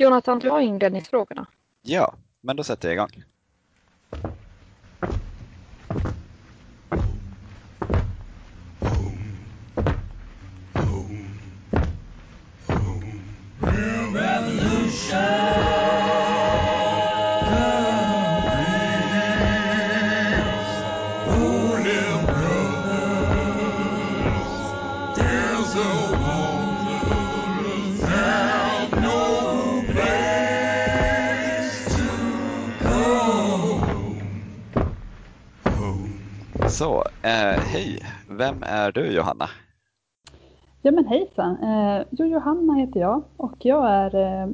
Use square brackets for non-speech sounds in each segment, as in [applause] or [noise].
Jonathan, du har inledningsfrågorna. Ja, men då sätter jag igång. Hejsan! Eh, jo, Johanna heter jag och jag är eh,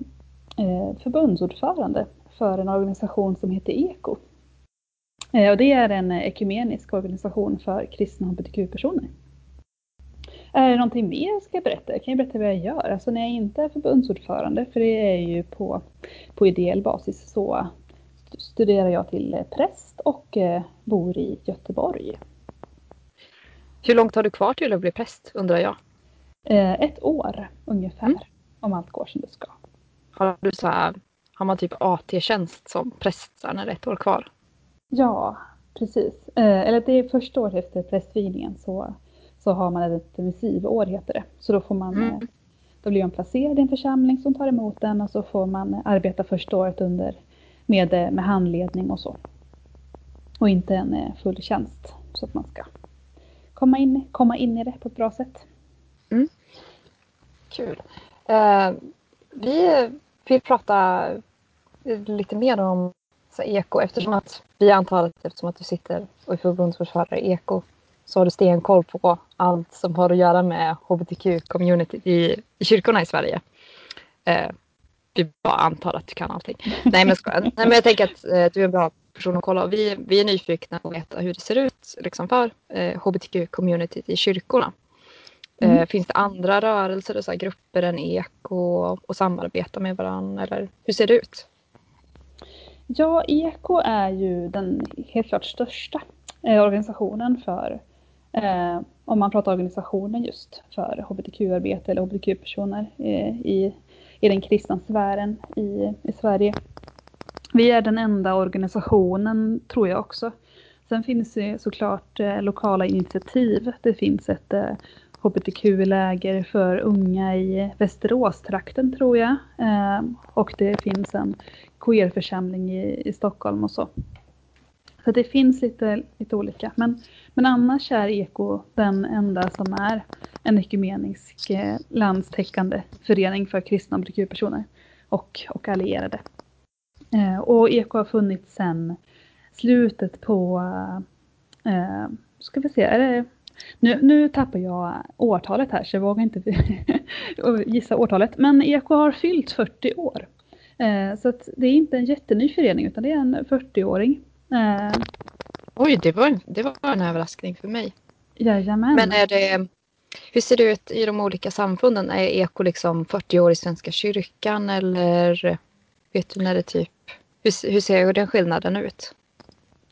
eh, förbundsordförande för en organisation som heter EKO. Och det är en ekumenisk organisation för kristna hbtq-personer. Är det någonting mer jag ska berätta? Jag kan ju berätta vad jag gör. Alltså när jag inte är förbundsordförande, för det är ju på, på ideell basis, så studerar jag till präst och bor i Göteborg. Hur långt har du kvar till att bli präst undrar jag? Eh, ett år ungefär, mm. om allt går som det ska. Har du så här, har man typ AT-tjänst som präst när det är ett år kvar? Ja, precis. Eh, eller det är första året efter prästvigningen så, så har man ett missivår heter det. Så då får man mm. Då blir man placerad i en församling som tar emot den och så får man arbeta första året under med, med handledning och så. Och inte en eh, full tjänst så att man ska komma in, komma in i det på ett bra sätt. Kul. Eh, vi vill prata lite mer om så, eko eftersom att vi antar att eftersom att du sitter och är förbundsordförande i eko så har du stenkoll på allt som har att göra med hbtq-community i, i kyrkorna i Sverige. Eh, vi bara antar att du kan allting. Nej men, Nej, men jag tänker att eh, du är en bra person att kolla. Vi, vi är nyfikna på att veta hur det ser ut liksom, för eh, hbtq-communityt i kyrkorna. Eh, mm. Eh, finns det andra rörelser och så grupper än eko och, och samarbeta med varandra? Eller hur ser det ut? Ja, eko är ju den helt klart största eh, organisationen för eh, om man pratar organisationen just för hbtq-arbete eller hbtq-personer i i den kristna sfären i, i Sverige. Vi är den enda organisationen, tror jag också. Sen finns det såklart eh, lokala initiativ. Det finns ett eh, hbtq-läger för unga i Västeråstrakten tror jag. Eh, och det finns en queerförsamling i, i Stockholm och så. Så det finns lite, lite olika. Men, men annars är Eko den enda som är en ekumenisk eh, landstäckande förening för kristna hbtq-personer och, och allierade. Eh, och Eko har funnits sedan slutet på, eh, ska vi se, är det, nu, nu tappar jag årtalet här så jag vågar inte [laughs] gissa årtalet. Men Eko har fyllt 40 år. Eh, så det är inte en jätteny förening utan det är en 40-åring. Eh, Oj, det var, det var en överraskning för mig. Jajamän. Men är det, hur ser det ut i de olika samfunden? Är Eko liksom 40 år i Svenska kyrkan eller vet du när det typ, hur, hur ser den skillnaden ut?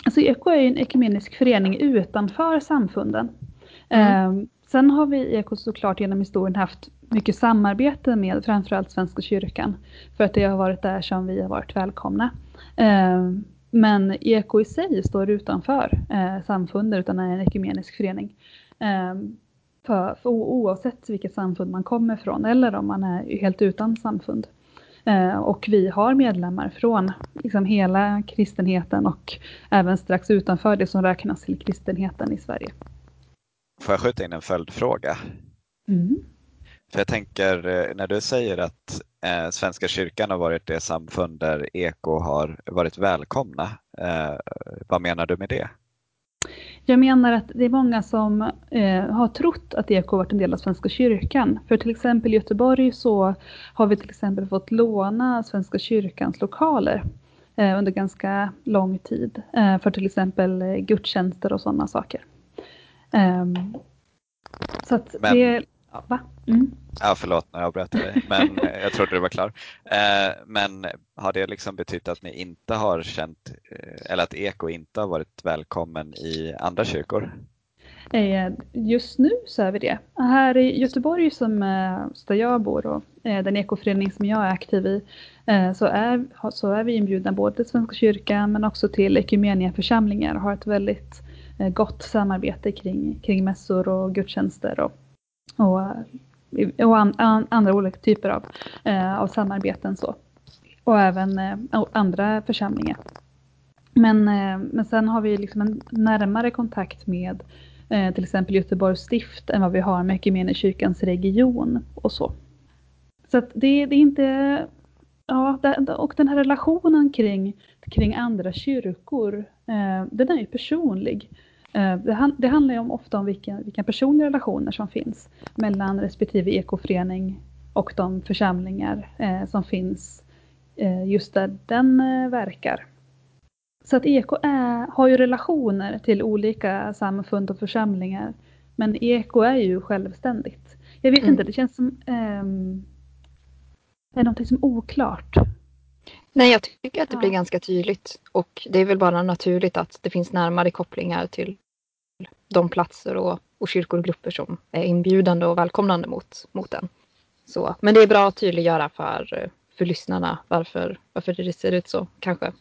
Alltså Eko är en ekumenisk förening utanför samfunden. Mm. Ehm, sen har vi i Eko såklart genom historien haft mycket samarbete med framförallt Svenska kyrkan. För att det har varit där som vi har varit välkomna. Ehm, men Eko i sig står utanför eh, samfundet utan är en ekumenisk förening. Ehm, för, för oavsett vilket samfund man kommer från eller om man är helt utan samfund. Eh, och vi har medlemmar från liksom, hela kristenheten och även strax utanför det som räknas till kristenheten i Sverige. Får jag skjuta in en följdfråga? Mm. För jag tänker eh, när du säger att eh, Svenska kyrkan har varit det samfund där eko har varit välkomna. Eh, vad menar du med det? Jag menar att det är många som eh, har trott att eko varit en del av Svenska kyrkan. För till exempel i Göteborg så har vi till exempel fått låna Svenska kyrkans lokaler eh, under ganska lång tid. Eh, för till exempel gudstjänster och sådana saker. Ehm, så att Men... det Va? Mm. Ja, förlåt, jag avbröt dig, men [laughs] jag trodde du var klar. Eh, men har det liksom betytt att ni inte har känt, eh, eller att Eko inte har varit välkommen i andra kyrkor? Just nu så är vi det. Här i Göteborg som, där jag bor och den ekoförening som jag är aktiv i så är, så är vi inbjudna både till Svenska kyrkan men också till Ekumeniaförsamlingar och har ett väldigt Eh, gott samarbete kring, kring mässor och gudstjänster och, och, eh, och an, an, andra olika typer av, eh, av samarbeten. Så. Och även andra församlingar. Men, men sen har vi liksom en närmare kontakt med eh, till exempel Göteborgs stift än vad vi har med kyrkans region och så. Så att det, det är inte, ja, och den här relationen kring, kring andra kyrkor, den är ju personlig. Eh, det, handlar ju om, ofta om vilka, vilka personliga relationer som finns mellan respektive ekoförening och de församlingar eh, som finns eh, just där den eh, verkar. Så att EK är, har ju relationer till olika samfund och församlingar. Men EK är ju självständigt. Jag vet mm. inte, det känns som um, det är någonting som är oklart. Nej, jag tycker att det blir ganska tydligt. Och det är väl bara naturligt att det finns närmare kopplingar till de platser och, och kyrkor och grupper som är inbjudande och välkomnande mot, mot den. Så, men det är bra att tydliggöra för, för lyssnarna varför, varför det ser ut så kanske.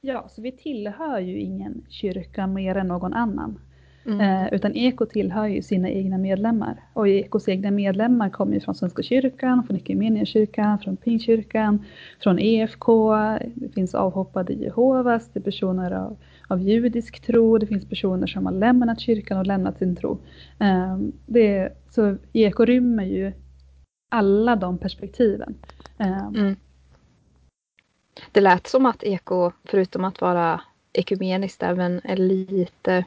Ja, så vi tillhör ju ingen kyrka mer än någon annan. Mm. Eh, utan Eko tillhör ju sina egna medlemmar. Och Ekos egna medlemmar kommer ju från Svenska kyrkan, från Equmeniakyrkan, från Pingstkyrkan, från EFK. Det finns avhoppade Jehovas, det är personer av, av judisk tro, det finns personer som har lämnat kyrkan och lämnat sin tro. Eh, det, så Eko rymmer ju alla de perspektiven. Eh, mm. Det lät som att eko, förutom att vara ekumeniskt, även är lite...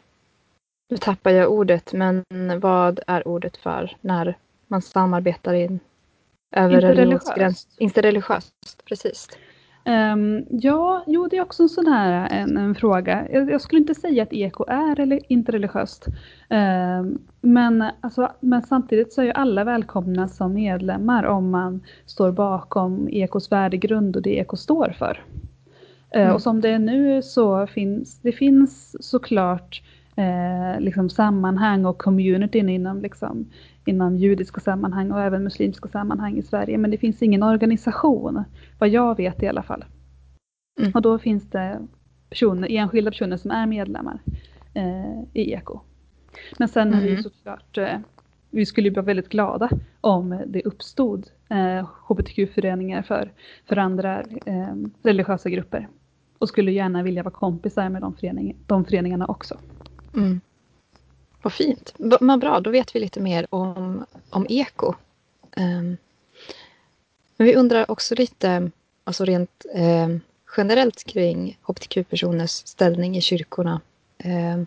Nu tappar jag ordet, men vad är ordet för när man samarbetar in över religionsgräns? Interreligiöst, precis. Um, ja, jo det är också en sån här en, en fråga. Jag, jag, skulle inte säga att eko är eller inte religiöst. Um, men, alltså, men samtidigt så är ju alla välkomna som medlemmar om man står bakom ekos värdegrund och det eko står för. Uh, mm. Och som det är nu så finns det finns såklart eh, liksom sammanhang och communityn inom, liksom, inom judiska sammanhang och även muslimska sammanhang i Sverige. Men det finns ingen organisation, vad jag vet i alla fall. Mm. Och då finns det personer, enskilda personer som är medlemmar eh, i EKO. Men sen mm. är ju såklart, eh, vi skulle ju vara väldigt glada om det uppstod eh, hbtq-föreningar för, för andra eh, religiösa grupper. Och skulle gärna vilja vara kompisar med de, förening, de föreningarna också. Mm. Vad fint. Vad bra, då vet vi lite mer om, om eko. Um, men vi undrar också lite, alltså rent um, generellt kring hbtq-personers ställning i kyrkorna. Um,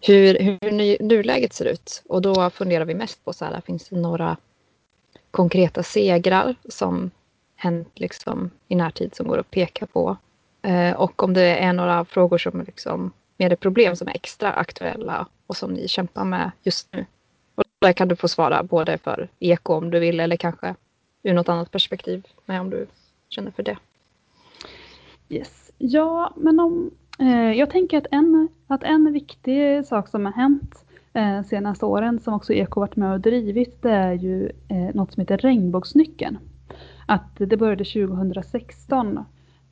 hur, hur nuläget ser ut. Och då funderar vi mest på så här, finns det några konkreta segrar som hänt liksom i närtid som går att peka på. Uh, och om det är några frågor som liksom med det problem som är extra aktuella och som ni kämpar med just nu. Och där kan du få svara både för eko om du vill eller kanske ur något annat perspektiv med om du känner för det. Yes. Ja, men om, eh, jag tänker att en, att en viktig sak som har hänt eh, senaste åren som också Eko varit med och drivit det är ju eh, något som heter regnbågsnyckeln. Att det började 2016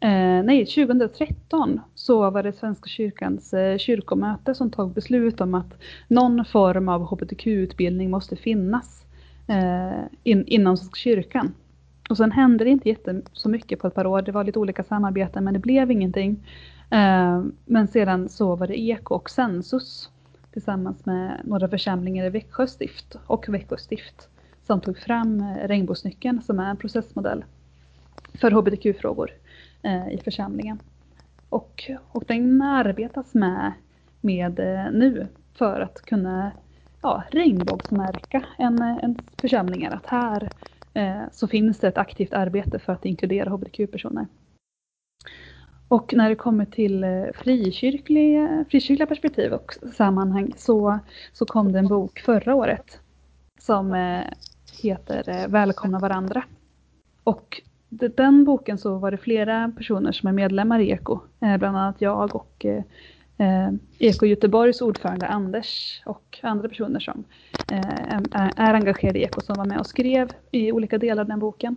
Eh, nej, 2013 så var det Svenska kyrkans eh, kyrkomöte som tog beslut om att någon form av hbtq-utbildning måste finnas eh, in, inom Svenska kyrkan. Och sen hände det inte jätte, så mycket på ett par år. Det var lite olika samarbeten men det blev ingenting. Eh, men sedan så var det Eko och Sensus tillsammans med några församlingar i Växjö stift och Växjö stift som tog fram eh, Regnbågsnyckeln som är en processmodell för hbtq-frågor Eh, i församlingen. Och, och den arbetas med, med eh, nu för att kunna ja, regnbågsmärka en, eh, en församling. Att här eh, så finns det ett aktivt arbete för att inkludera hbtq-personer. Och när det kommer till frikyrkliga, frikyrkliga perspektiv och sammanhang så, så kom det en bok förra året som eh, heter Välkomna varandra. Och den boken så var det flera personer som är medlemmar i Eko. Eh, bland annat jag och eh, eh, Eko Göteborgs ordförande Anders och andra personer som är, engagerade i Eko som var med och skrev i olika delar av den boken.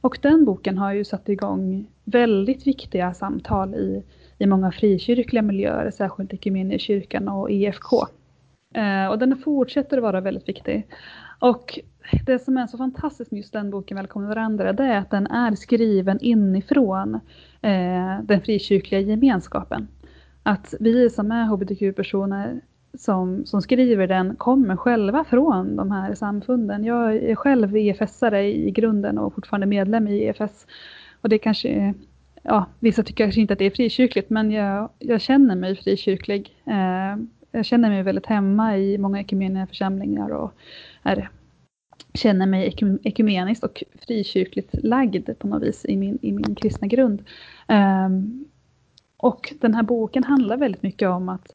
Och den boken har ju satt igång väldigt viktiga samtal i, i många frikyrkliga miljöer, särskilt Equmeniakyrkan och EFK. Och den fortsätter att vara väldigt viktig. Och det som är så fantastiskt med just den boken Välkomna varandra, det är att den är skriven inifrån eh, den frikyrkliga gemenskapen. Att vi som är hbtq-personer som, som skriver den kommer själva från de här samfunden. Jag är själv EFS-are i grunden och fortfarande medlem i EFS. Och det kanske, ja, vissa tycker kanske inte att det är frikyrkligt, men jag, jag känner mig frikyrklig. Eh, jag känner mig väldigt hemma i många ekumeniska församlingar och är, känner mig ekumeniskt och frikyrkligt lagd på något vis i min, i min kristna grund. Um, och den här boken handlar väldigt mycket om att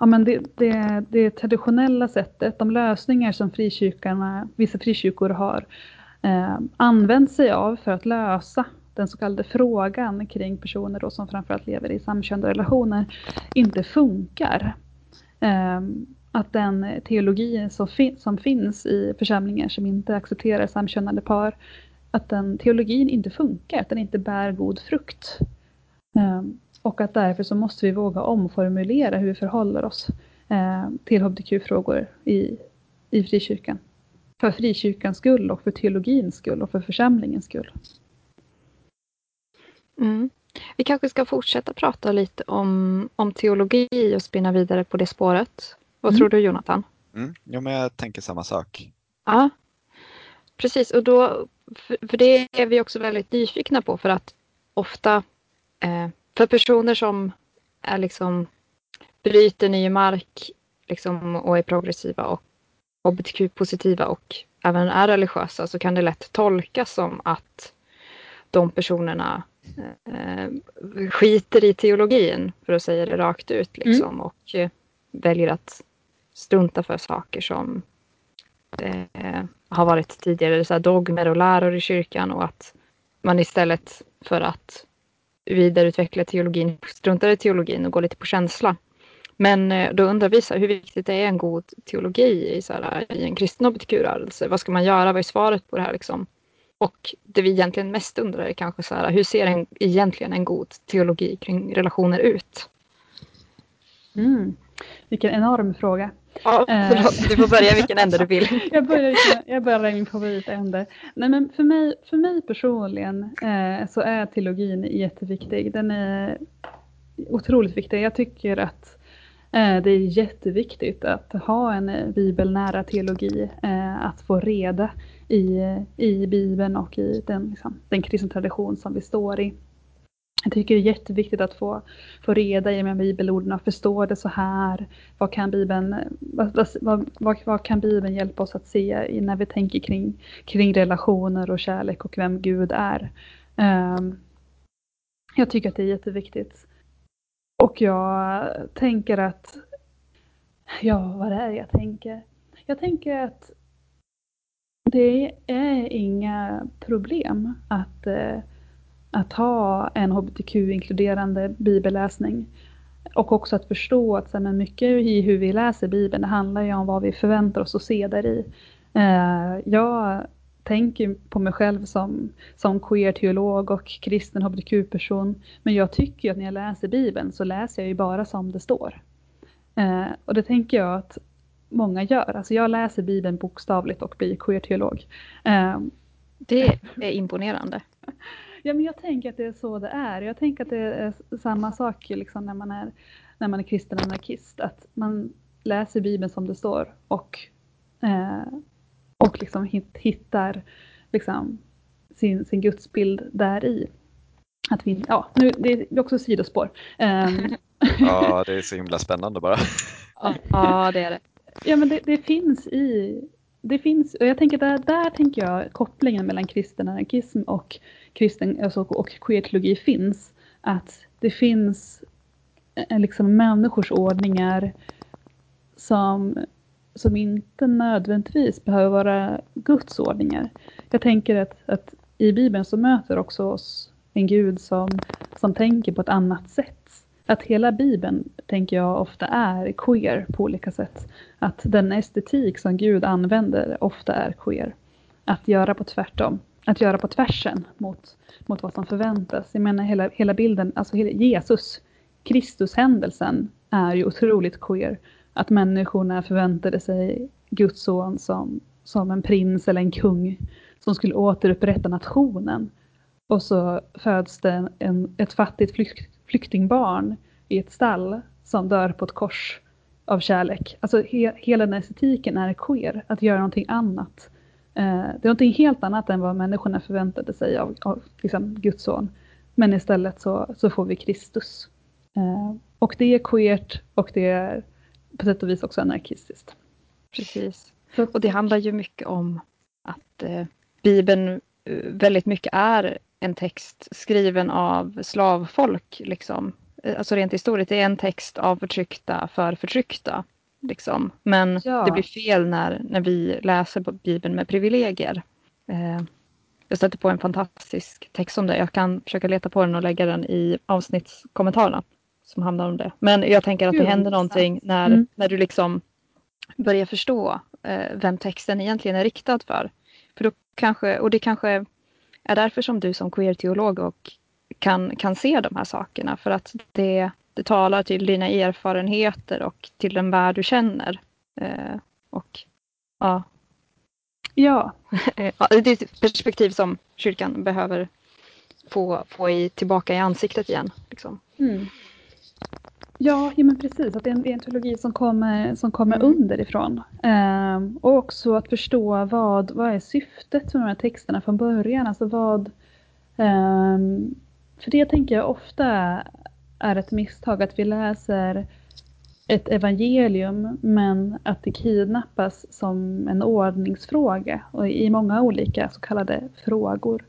ja, men det, det, det traditionella sättet, de lösningar som frikyrkorna, vissa frikyrkor har eh, använt sig av för att lösa den så kallade frågan kring personer då som framförallt lever i samkönade relationer inte funkar. Um, att den teologi som, fin som finns i församlingar som inte accepterar samkönade par, att den teologin inte funkar, att den inte bär god frukt. Eh, och att därför så måste vi våga omformulera hur vi förhåller oss eh, till hbtq-frågor i, i frikyrkan. För frikyrkans skull och för teologins skull och för församlingens skull. Mm. Vi kanske ska fortsätta prata lite om, om teologi och spinna vidare på det spåret. Vad mm. tror du Jonathan? Mm. Jo, men jag tänker samma sak. Ja, precis. Och då, för, det är vi också väldigt nyfikna på för att ofta eh, för personer som är liksom bryter ny mark liksom, och är progressiva och hbtq-positiva och även är religiösa så kan det lätt tolkas som att de personerna eh, skiter i teologin, för att säga det rakt ut, liksom, mm. och eh, väljer att strunta för saker som eh, har varit tidigare så dogmer och läror i kyrkan och att man istället för att vidareutveckla teologin, struntar i teologin och går lite på känsla. Men eh, då undrar vi så här, hur viktigt det är en god teologi i, så här, i en kristen hbtq-rörelse? Vad ska man göra? Vad är svaret på det här? Liksom? Och det vi egentligen mest undrar är kanske så här, hur ser en, egentligen en god teologi kring relationer ut? Mm. Vilken enorm fråga. Ja, eh. förlåt, du får börja vilken ände du vill. [laughs] jag, börjar, jag börjar i min favoritände. Nej, men för, mig, för mig personligen eh, så är teologin jätteviktig. Den är otroligt viktig. Jag tycker att eh, det är jätteviktigt att ha en bibelnära teologi. Eh, att få reda i, i Bibeln och i den, liksom, den kristna tradition som vi står i. Jag tycker det är jätteviktigt att få, få reda i med bibelorden och förstå det så här. Vad kan Bibeln, vad, vad, vad, vad, kan Bibeln hjälpa oss att se när vi tänker kring, kring relationer och kärlek och vem Gud är. Um, jag tycker att det är jätteviktigt. Och jag tänker att, ja vad är det jag tänker? Jag tänker att det är inga problem att uh, att ha en hbtq-inkluderande bibelläsning. Och också att förstå att så, men mycket i hur vi läser Bibeln, det handlar ju om vad vi förväntar oss att se där i. Eh, jag tänker på mig själv som, som queer-teolog och kristen hbtq-person. Men jag tycker att när jag läser Bibeln så läser jag ju bara som det står. Eh, och det tänker jag att många gör. Alltså jag läser Bibeln bokstavligt och blir queer-teolog. Eh, det är imponerande. [laughs] Ja, men jag tänker att det är så det är. Jag tänker att det är samma sak liksom när, man är, när man är kristen anarkist. Att man läser Bibeln som det står och, eh, och liksom hittar liksom sin, sin gudsbild där i. Att vi, ja, nu, det är också sidospår. Um, [laughs] ja, det är så himla spännande bara. [laughs] ja, det är det. Ja, men det, det finns i det finns, och jag tänker där, där tänker jag kopplingen mellan kristen anarkism och kristen alltså, och queerteologi finns. Att det finns eh, liksom människors ordningar som, som inte nödvändigtvis behöver vara Guds ordningar. Jag tänker att, att i Bibeln så möter också oss en Gud som, som tänker på ett annat sätt att hela Bibeln, tänker jag, ofta är queer på olika sätt. Att den estetik som Gud använder ofta är queer. Att göra på tvärtom, att göra på tvärsen mot, mot vad som förväntas. Jag menar hela, hela bilden, alltså Jesus, Kristushändelsen är ju otroligt queer. Att människorna förväntade sig Guds son som, som en prins eller en kung som skulle återupprätta nationen. Och så föds det en, ett fattigt flykt, flyktingbarn i ett stall som dör på ett kors av kärlek. Alltså he, hela den estetiken är queer, att göra någonting annat. Eh, det är någonting helt annat än vad människorna förväntade sig av, av liksom Guds son. Men istället så, så får vi Kristus. Eh, och det är queert och det är på sätt och vis också anarkistiskt. Precis. Och det handlar ju mycket om att eh, Bibeln eh, väldigt mycket är en text skriven av slavfolk. Liksom. Eh, alltså rent historiskt, det är en text av förtryckta för förtryckta. Liksom. Men ja. det blir fel när, när vi läser Bibeln med privilegier. Eh, jag stötte på en fantastisk text om det. Jag kan försöka leta på den och lägga den i avsnittskommentarerna som handlar om det. Men jag tänker att det händer någonting när, mm. när du liksom börjar förstå eh, vem texten egentligen är riktad för. För då kanske, och det kanske är därför som du som queer-teolog och kan, kan se de här sakerna. För att det, det talar till dina erfarenheter och till den värld du känner. Eh, och ja. [laughs] Ja. Det är ett perspektiv som kyrkan behöver få, få i, tillbaka i ansiktet igen. Liksom. Mm. Ja, ja men precis. Att det är en, teologi som kommer, som kommer mm. underifrån. Um, och också att förstå vad, vad är syftet med de här texterna från början. Alltså vad, um, för det tänker jag ofta är ett misstag att vi läser ett evangelium men att det kidnappas som en ordningsfråga och i många olika så kallade frågor.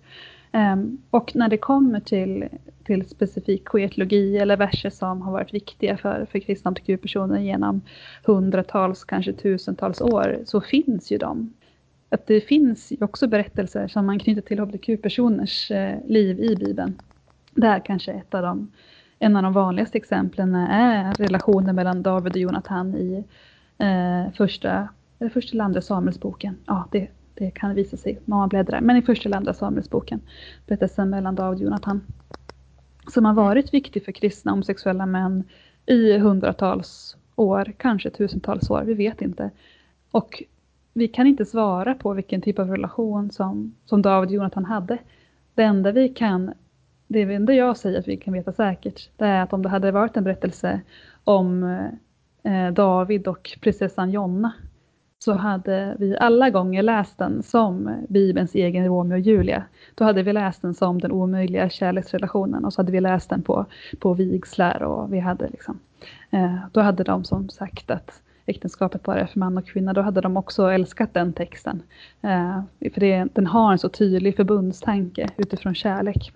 Ehm, och när det kommer till till specifik koetologi eller verser som har varit viktiga för, för kristna hbtq-personer genom hundratals, kanske tusentals år, så finns ju de. Att det finns ju också berättelser som man knyter till hbtq-personers eh, liv i Bibeln. Det är kanske ett av de, en av de vanligaste exemplen är relationen mellan David och Jonathan i eh, första, eller första eller andra Samuelsboken. Ja, det, det kan visa sig om man bläddrar. Men i första eller andra Samuelsboken. Berättelsen mellan David och Jonathan som har varit viktig för kristna homosexuella män i hundratals år, kanske tusentals år, vi vet inte. Och vi kan inte svara på vilken typ av relation som, som David och Jonathan hade. Det enda vi kan, det enda jag säger att vi kan veta säkert, det är att om det hade varit en berättelse om eh, David och prinsessan Jonna så hade vi alla gånger läst den som Bibelns egen Romeo och Julia. Då hade vi läst den som den omöjliga kärleksrelationen och så hade vi läst den på, på vigslar och vi hade liksom, eh, då hade de som sagt att äktenskapet bara är för man och kvinna, då hade de också älskat den texten. Eh, för det, den har en så tydlig förbundstanke utifrån kärlek.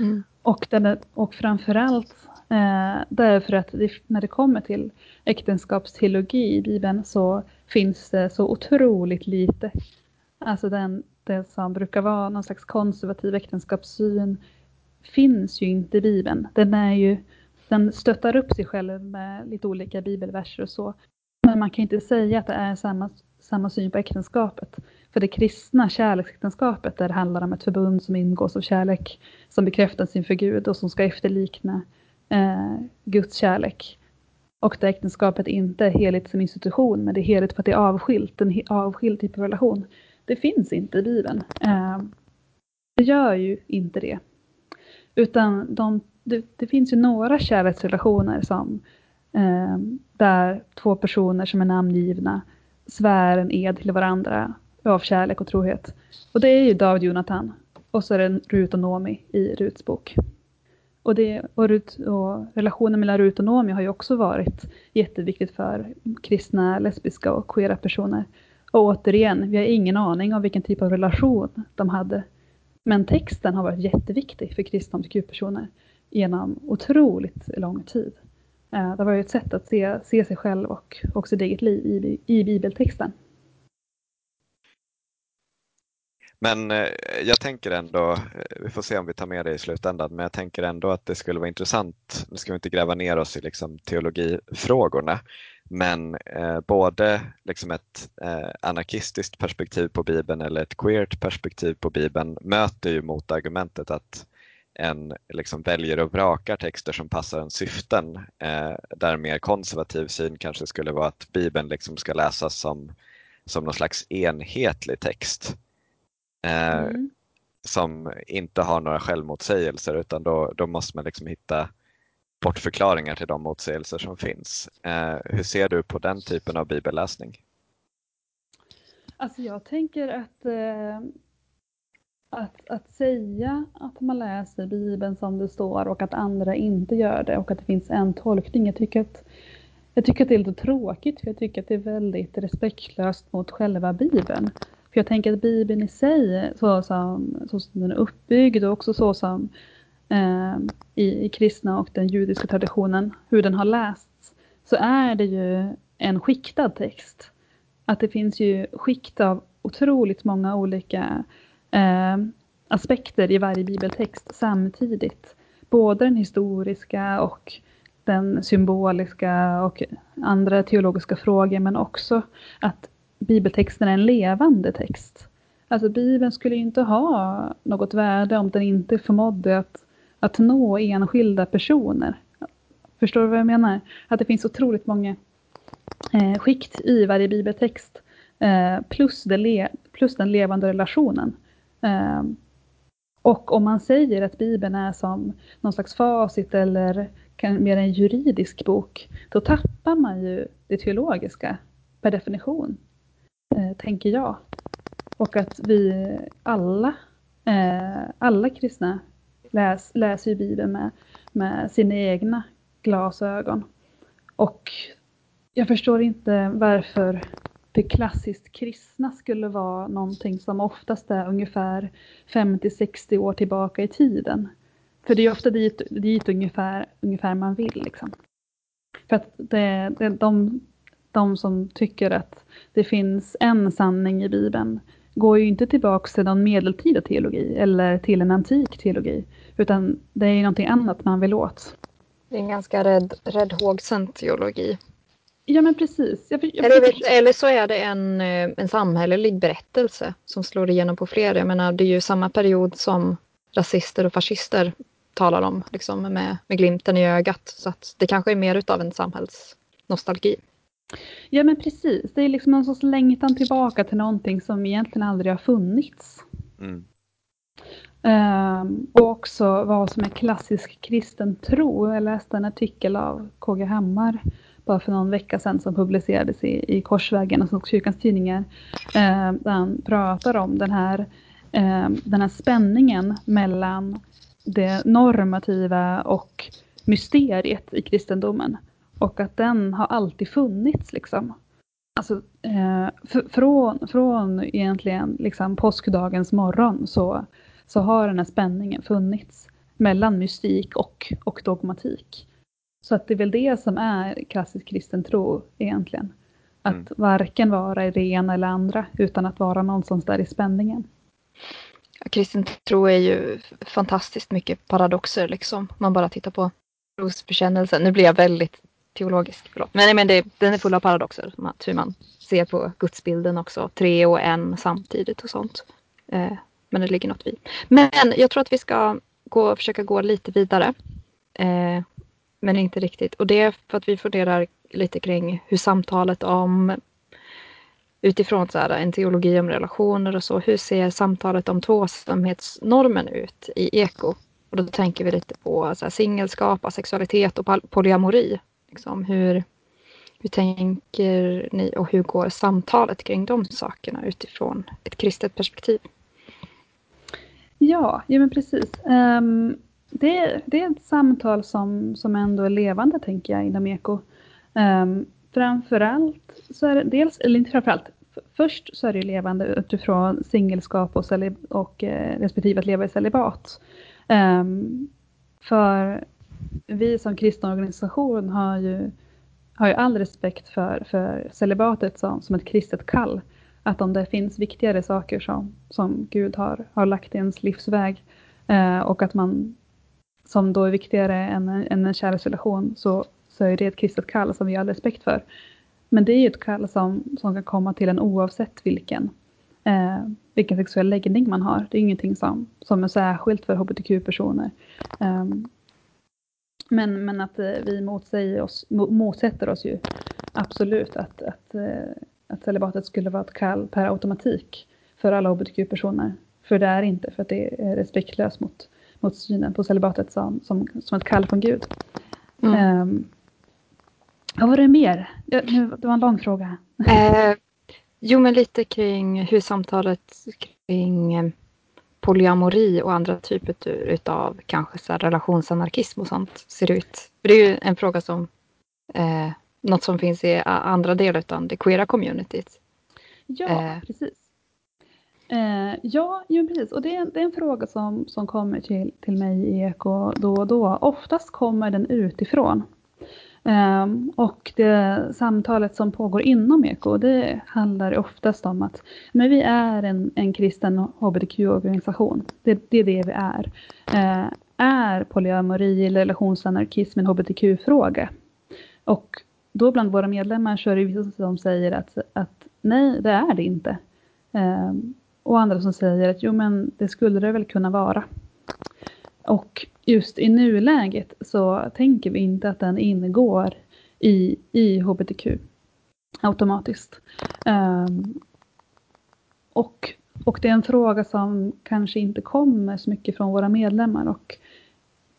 Mm. Och, den och framförallt eh, därför att det, när det kommer till äktenskapsteologi i Bibeln så finns det så otroligt lite. Alltså den, det som brukar vara någon slags konservativ äktenskapssyn finns ju inte i Bibeln. Den, är ju, den stöttar upp sig själv med lite olika bibelverser och så. Men man kan inte säga att det är samma, samma syn på äktenskapet. För det kristna kärleksäktenskapet där det handlar om ett förbund som ingås av kärlek som bekräftas inför Gud och som ska efterlikna eh, Guds kärlek. Och där äktenskapet inte är heligt som institution, men det är heligt för att det är avskilt, en avskild typ av relation. Det finns inte i Bibeln. Eh, det gör ju inte det. Utan de, det, det finns ju några kärleksrelationer som eh, där två personer som är namngivna svär en ed till varandra av kärlek och trohet. Och det är ju David Jonathan. Och så är det Rut och Nomi i Ruts bok. Och, det, och, Rut, och relationen mellan Rut och Nomi har ju också varit jätteviktigt för kristna, lesbiska och queera personer. Och återigen, vi har ingen aning om vilken typ av relation de hade. Men texten har varit jätteviktig för kristna hbtq-personer genom otroligt lång tid. Eh, det var ju ett sätt att se, se sig själv och, också sitt eget liv i, i bibeltexten. Men eh, jag tänker ändå, eh, vi får se om vi tar med det i slutändan, men jag tänker ändå att det skulle vara intressant, nu ska vi inte gräva ner oss i liksom teologifrågorna, men eh, både liksom ett eh, anarkistiskt perspektiv på Bibeln eller ett queert perspektiv på Bibeln möter ju motargumentet att en liksom väljer och vrakar texter som passar en syften. Eh, där mer konservativ syn kanske skulle vara att Bibeln liksom ska läsas som, som någon slags enhetlig text. Eh, mm. Som inte har några självmotsägelser utan då, då måste man liksom hitta bortförklaringar till de motsägelser som finns. Eh, hur ser du på den typen av bibelläsning? Alltså jag tänker att, eh, att, att säga att man läser Bibeln som det står och att andra inte gör det och att det finns en tolkning. Jag tycker att, jag tycker att det är lite tråkigt för jag tycker att det är väldigt respektlöst mot själva Bibeln. För jag tänker att Bibeln i sig, så som, så som den är uppbyggd och också så som eh, i, i kristna och den judiska traditionen, hur den har lästs, så är det ju en skiktad text. Att det finns ju skikt av otroligt många olika eh, aspekter i varje bibeltext samtidigt. Både den historiska och den symboliska och andra teologiska frågor men också att bibeltexten är en levande text. Alltså Bibeln skulle inte ha något värde om den inte förmådde att, att nå enskilda personer. Förstår du vad jag menar? Att det finns otroligt många eh, skikt i varje bibeltext eh, plus, le, plus den levande relationen. Eh, och om man säger att Bibeln är som någon slags facit eller kan, mer en juridisk bok, då tappar man ju det teologiska per definition Eh, tänker jag. Och att vi alla, eh, alla kristna läs, läser ju Bibeln med, med sina egna glasögon. Och jag förstår inte varför det klassiskt kristna skulle vara någonting som oftast är ungefär 50-60 år tillbaka i tiden. För det är ofta dit, dit ungefär, ungefär man vill. Liksom. För att det, det, de, de som tycker att det finns en sanning i Bibeln går ju inte tillbaka till någon medeltida teologi eller till en antik teologi. Utan det är någonting annat man vill åt. Det är en ganska rädd, räddhågsen teologi. Ja men precis. Jag, jag, eller, eller, så är det en, eh, en samhällelig berättelse som slår igenom på fler. Jag menar det är ju samma period som rasister och fascister talar om liksom, med, med glimten i ögat. Så att det kanske är mer utav en samhällsnostalgi. Ja men precis, det är liksom någon sorts längtan tillbaka till någonting som egentligen aldrig har funnits. Mm. Um, och också vad som är klassisk kristen tro. Jag läste en artikel av KG Hammar bara för någon vecka sedan som publicerades i, i Korsvägen och Kyrkans tidningar. Um, där han pratar om den här, um, den här spänningen mellan det normativa och mysteriet i kristendomen. Och att den har alltid funnits liksom. Alltså eh, från, från egentligen liksom påskdagens morgon så, så har den här spänningen funnits mellan mystik och, och dogmatik. Så att det är väl det som är klassisk kristen tro egentligen. Att mm. varken vara i det ena eller andra utan att vara någonstans där i spänningen. Kristen tro är ju fantastiskt mycket paradoxer liksom. Man bara tittar på trosbekännelsen. Nu blir jag väldigt teologisk, förlåt. Men, men det, den är full av paradoxer. Hur man ser på gudsbilden också. Tre och en samtidigt och sånt. Eh, men det ligger något vid. Men jag tror att vi ska gå, försöka gå lite vidare. Eh, men inte riktigt. Och det är för att vi funderar lite kring hur samtalet om utifrån så här, en teologi om relationer och så. Hur ser samtalet om tvåsamhetsnormen ut i eko? Och då tänker vi lite på så här, singelskap, sexualitet och polyamori. Liksom, hur, hur tänker ni och hur går samtalet kring de sakerna utifrån ett kristet perspektiv? Ja, ja men precis. Um, det, det är ett samtal som, som ändå är levande tänker jag inom eko. Um, framförallt så är det dels, eller inte framförallt, först så är det levande utifrån singelskap och, och eh, respektive att leva i celibat. Um, för vi som kristen organisation har ju, har ju all respekt för, för celibatet som, som ett kristet kall. Att om det finns viktigare saker som, som Gud har, har lagt i ens livsväg eh, och att man som då är viktigare än, än en kärleksrelation så, så är det ett kristet kall som vi har all respekt för. Men det är ju ett kall som, som kan komma till en oavsett vilken, eh, vilken sexuell läggning man har. Det är ingenting som, som är särskilt för hbtq-personer. Eh, men, men att eh, vi motsäger oss, motsätter oss ju absolut att, att, eh, att celibatet skulle vara ett kall per automatik för alla hbtq-personer. För det är inte, för att det är respektlöst mot, mot synen på celibatet som, som, som ett kall från Gud. Mm. Um, vad var det mer? Det var en lång fråga. Eh, jo, men lite kring hur samtalet kring eh, polyamori och andra typer av kanske så relationsanarkism och sånt ser ut. För det är ju en fråga som eh, något som finns i andra delar av det queera communityt. Ja, eh. precis. Eh, ja, jo, precis. Och det är, det är en fråga som, som kommer till, till mig i Eko då och då. Oftast kommer den utifrån. Um, och det samtalet som pågår inom Eko det handlar oftast om att men vi är en, en kristen hbtq-organisation. Det, det, är det vi är. Uh, är polyamori eller relationsanarkism en hbtq-fråga? Och då bland våra medlemmar så är det vissa som säger att, att nej, det är det inte. Um, och andra som säger att jo men det skulle det väl kunna vara. Och just i nuläget så tänker vi inte att den ingår i, i hbtq automatiskt. Um, och, och det är en fråga som kanske inte kommer så mycket från våra medlemmar och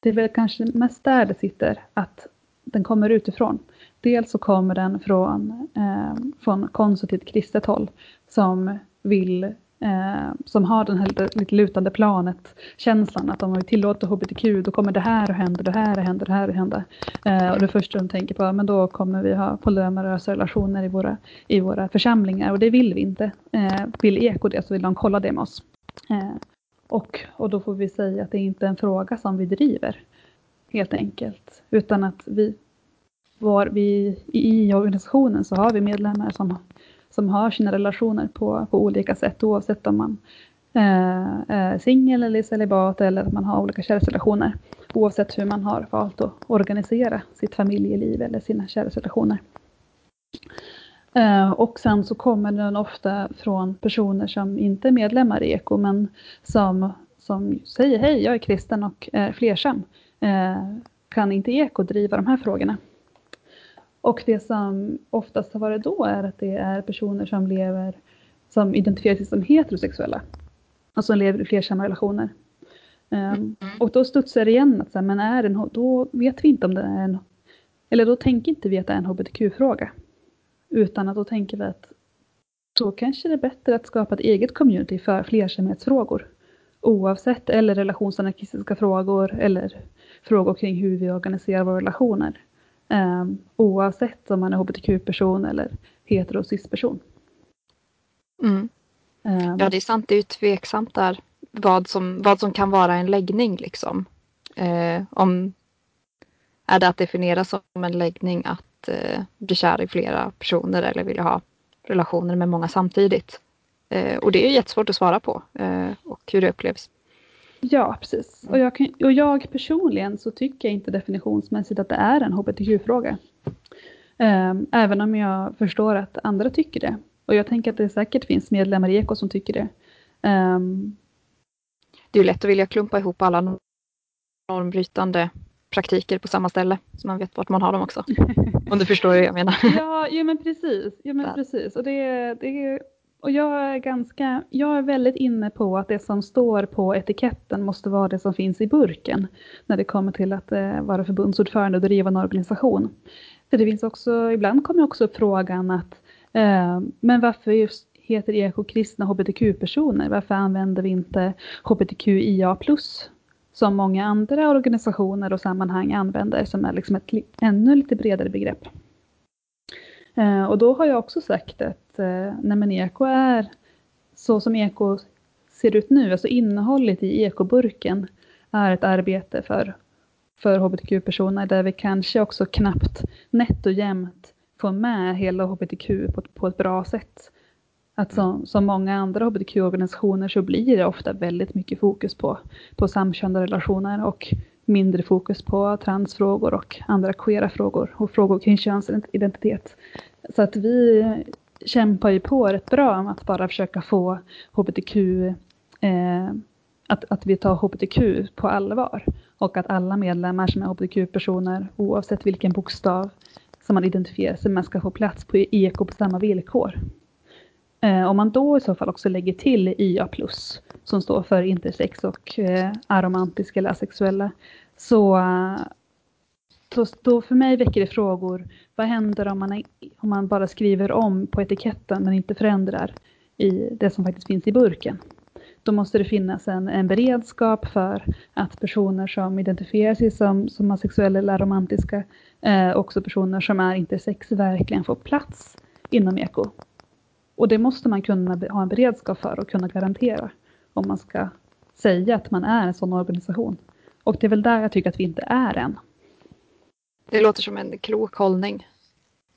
det är väl kanske mest där det sitter, att den kommer utifrån. Dels så kommer den från, eh, från konstruktivt kristet håll som vill eh, som har den här lite, lite lutande planet känslan att om vi tillåter hbtq då kommer det här att hända, det här att hända, det här att hända. Eh, och det första de tänker på, men då kommer vi ha polyamorösa relationer i våra, i våra församlingar och det vill vi inte. Eh, vill Eko det så vill de kolla det med oss. Eh, och, och då får vi säga att det är inte en fråga som vi driver helt enkelt, utan att vi var vi i organisationen så har vi medlemmar som som har sina relationer på, på olika sätt oavsett om man eh, är singel eller celibat eller att man har olika kärleksrelationer. Oavsett hur man har valt att organisera sitt familjeliv eller sina kärleksrelationer. Eh, och sen så kommer den ofta från personer som inte är medlemmar i Eko men som, som säger hej, jag är kristen och är flersam. Eh, kan inte Eko driva de här frågorna? Och det som oftast har varit då är att det är personer som lever, som identifierar sig som heterosexuella. Och som lever i flersamma relationer. Um, och då studsar det igen att så här, men är en, då vet vi inte om det är en, eller då tänker inte vi att det är en hbtq-fråga. Utan att då tänker vi att då kanske det är bättre att skapa ett eget community för flersamhetsfrågor. Oavsett, eller relationsanarkistiska frågor eller frågor kring hur vi organiserar våra relationer. Um, oavsett om man är hbtq-person eller hetero cis-person. Mm. Um, ja, det är sant. Det är ju tveksamt där vad som, vad som kan vara en läggning. Liksom. Uh, om, är det att definiera som en läggning att uh, bli kär i flera personer eller vilja ha relationer med många samtidigt? Uh, och det är jättesvårt att svara på uh, och hur det upplevs. Ja, precis. Och jag, kan, och jag personligen så tycker jag inte definitionsmässigt att det är en hbtq-fråga. Um, även om jag förstår att andra tycker det. Och jag tänker att det säkert finns medlemmar i Eko som tycker det. Um, det är lätt att vilja klumpa ihop alla normbrytande praktiker på samma ställe så man vet vart man har dem också. [laughs] Om du förstår vad jag menar. Ja, ja men precis. Ja, men precis. Och det, det och jag är, ganska, jag är väldigt inne på att det som står på etiketten måste vara det som finns i burken. När det kommer till att eh, vara förbundsordförande och driva en organisation. För det finns också, ibland kommer också upp frågan att eh, men varför just heter eko kristna hbtq-personer? Varför använder vi inte hbtqia plus? Som många andra organisationer och sammanhang använder som är liksom ett ännu lite bredare begrepp. Eh, och då har jag också sagt att eh, nej men eko är så som eko ser ut nu, alltså innehållet i ekoburken är ett arbete för, för hbtq-personer där vi kanske också knappt nätt och jämnt får med hela hbtq på, på ett bra sätt. Att som, som många andra hbtq-organisationer så blir det ofta väldigt mycket fokus på, på samkönade relationer och mindre fokus på transfrågor och andra queera frågor och frågor kring könsidentitet. Så att vi kämpar ju på rätt bra om att bara försöka få hbtq, eh, att, att vi tar hbtq på allvar och att alla medlemmar som är hbtq-personer oavsett vilken bokstav som man identifierar sig med ska få plats på eko på samma villkor. Eh, om man då i så fall också lägger till IA+, som står för intersex och eh, aromantiska eller asexuella, så då, då för mig väcker det frågor. Vad händer om man, är, om man bara skriver om på etiketten men inte förändrar i det som faktiskt finns i burken? Då måste det finnas en, en beredskap för att personer som identifierar sig som, som asexuella eller aromantiska, eh, också personer som är intersex, verkligen får plats inom eko. Och det måste man kunna ha en beredskap för och kunna garantera om man ska säga att man är en sån organisation. Och det är väl där jag tycker att vi inte är än. Det låter som en klok hållning.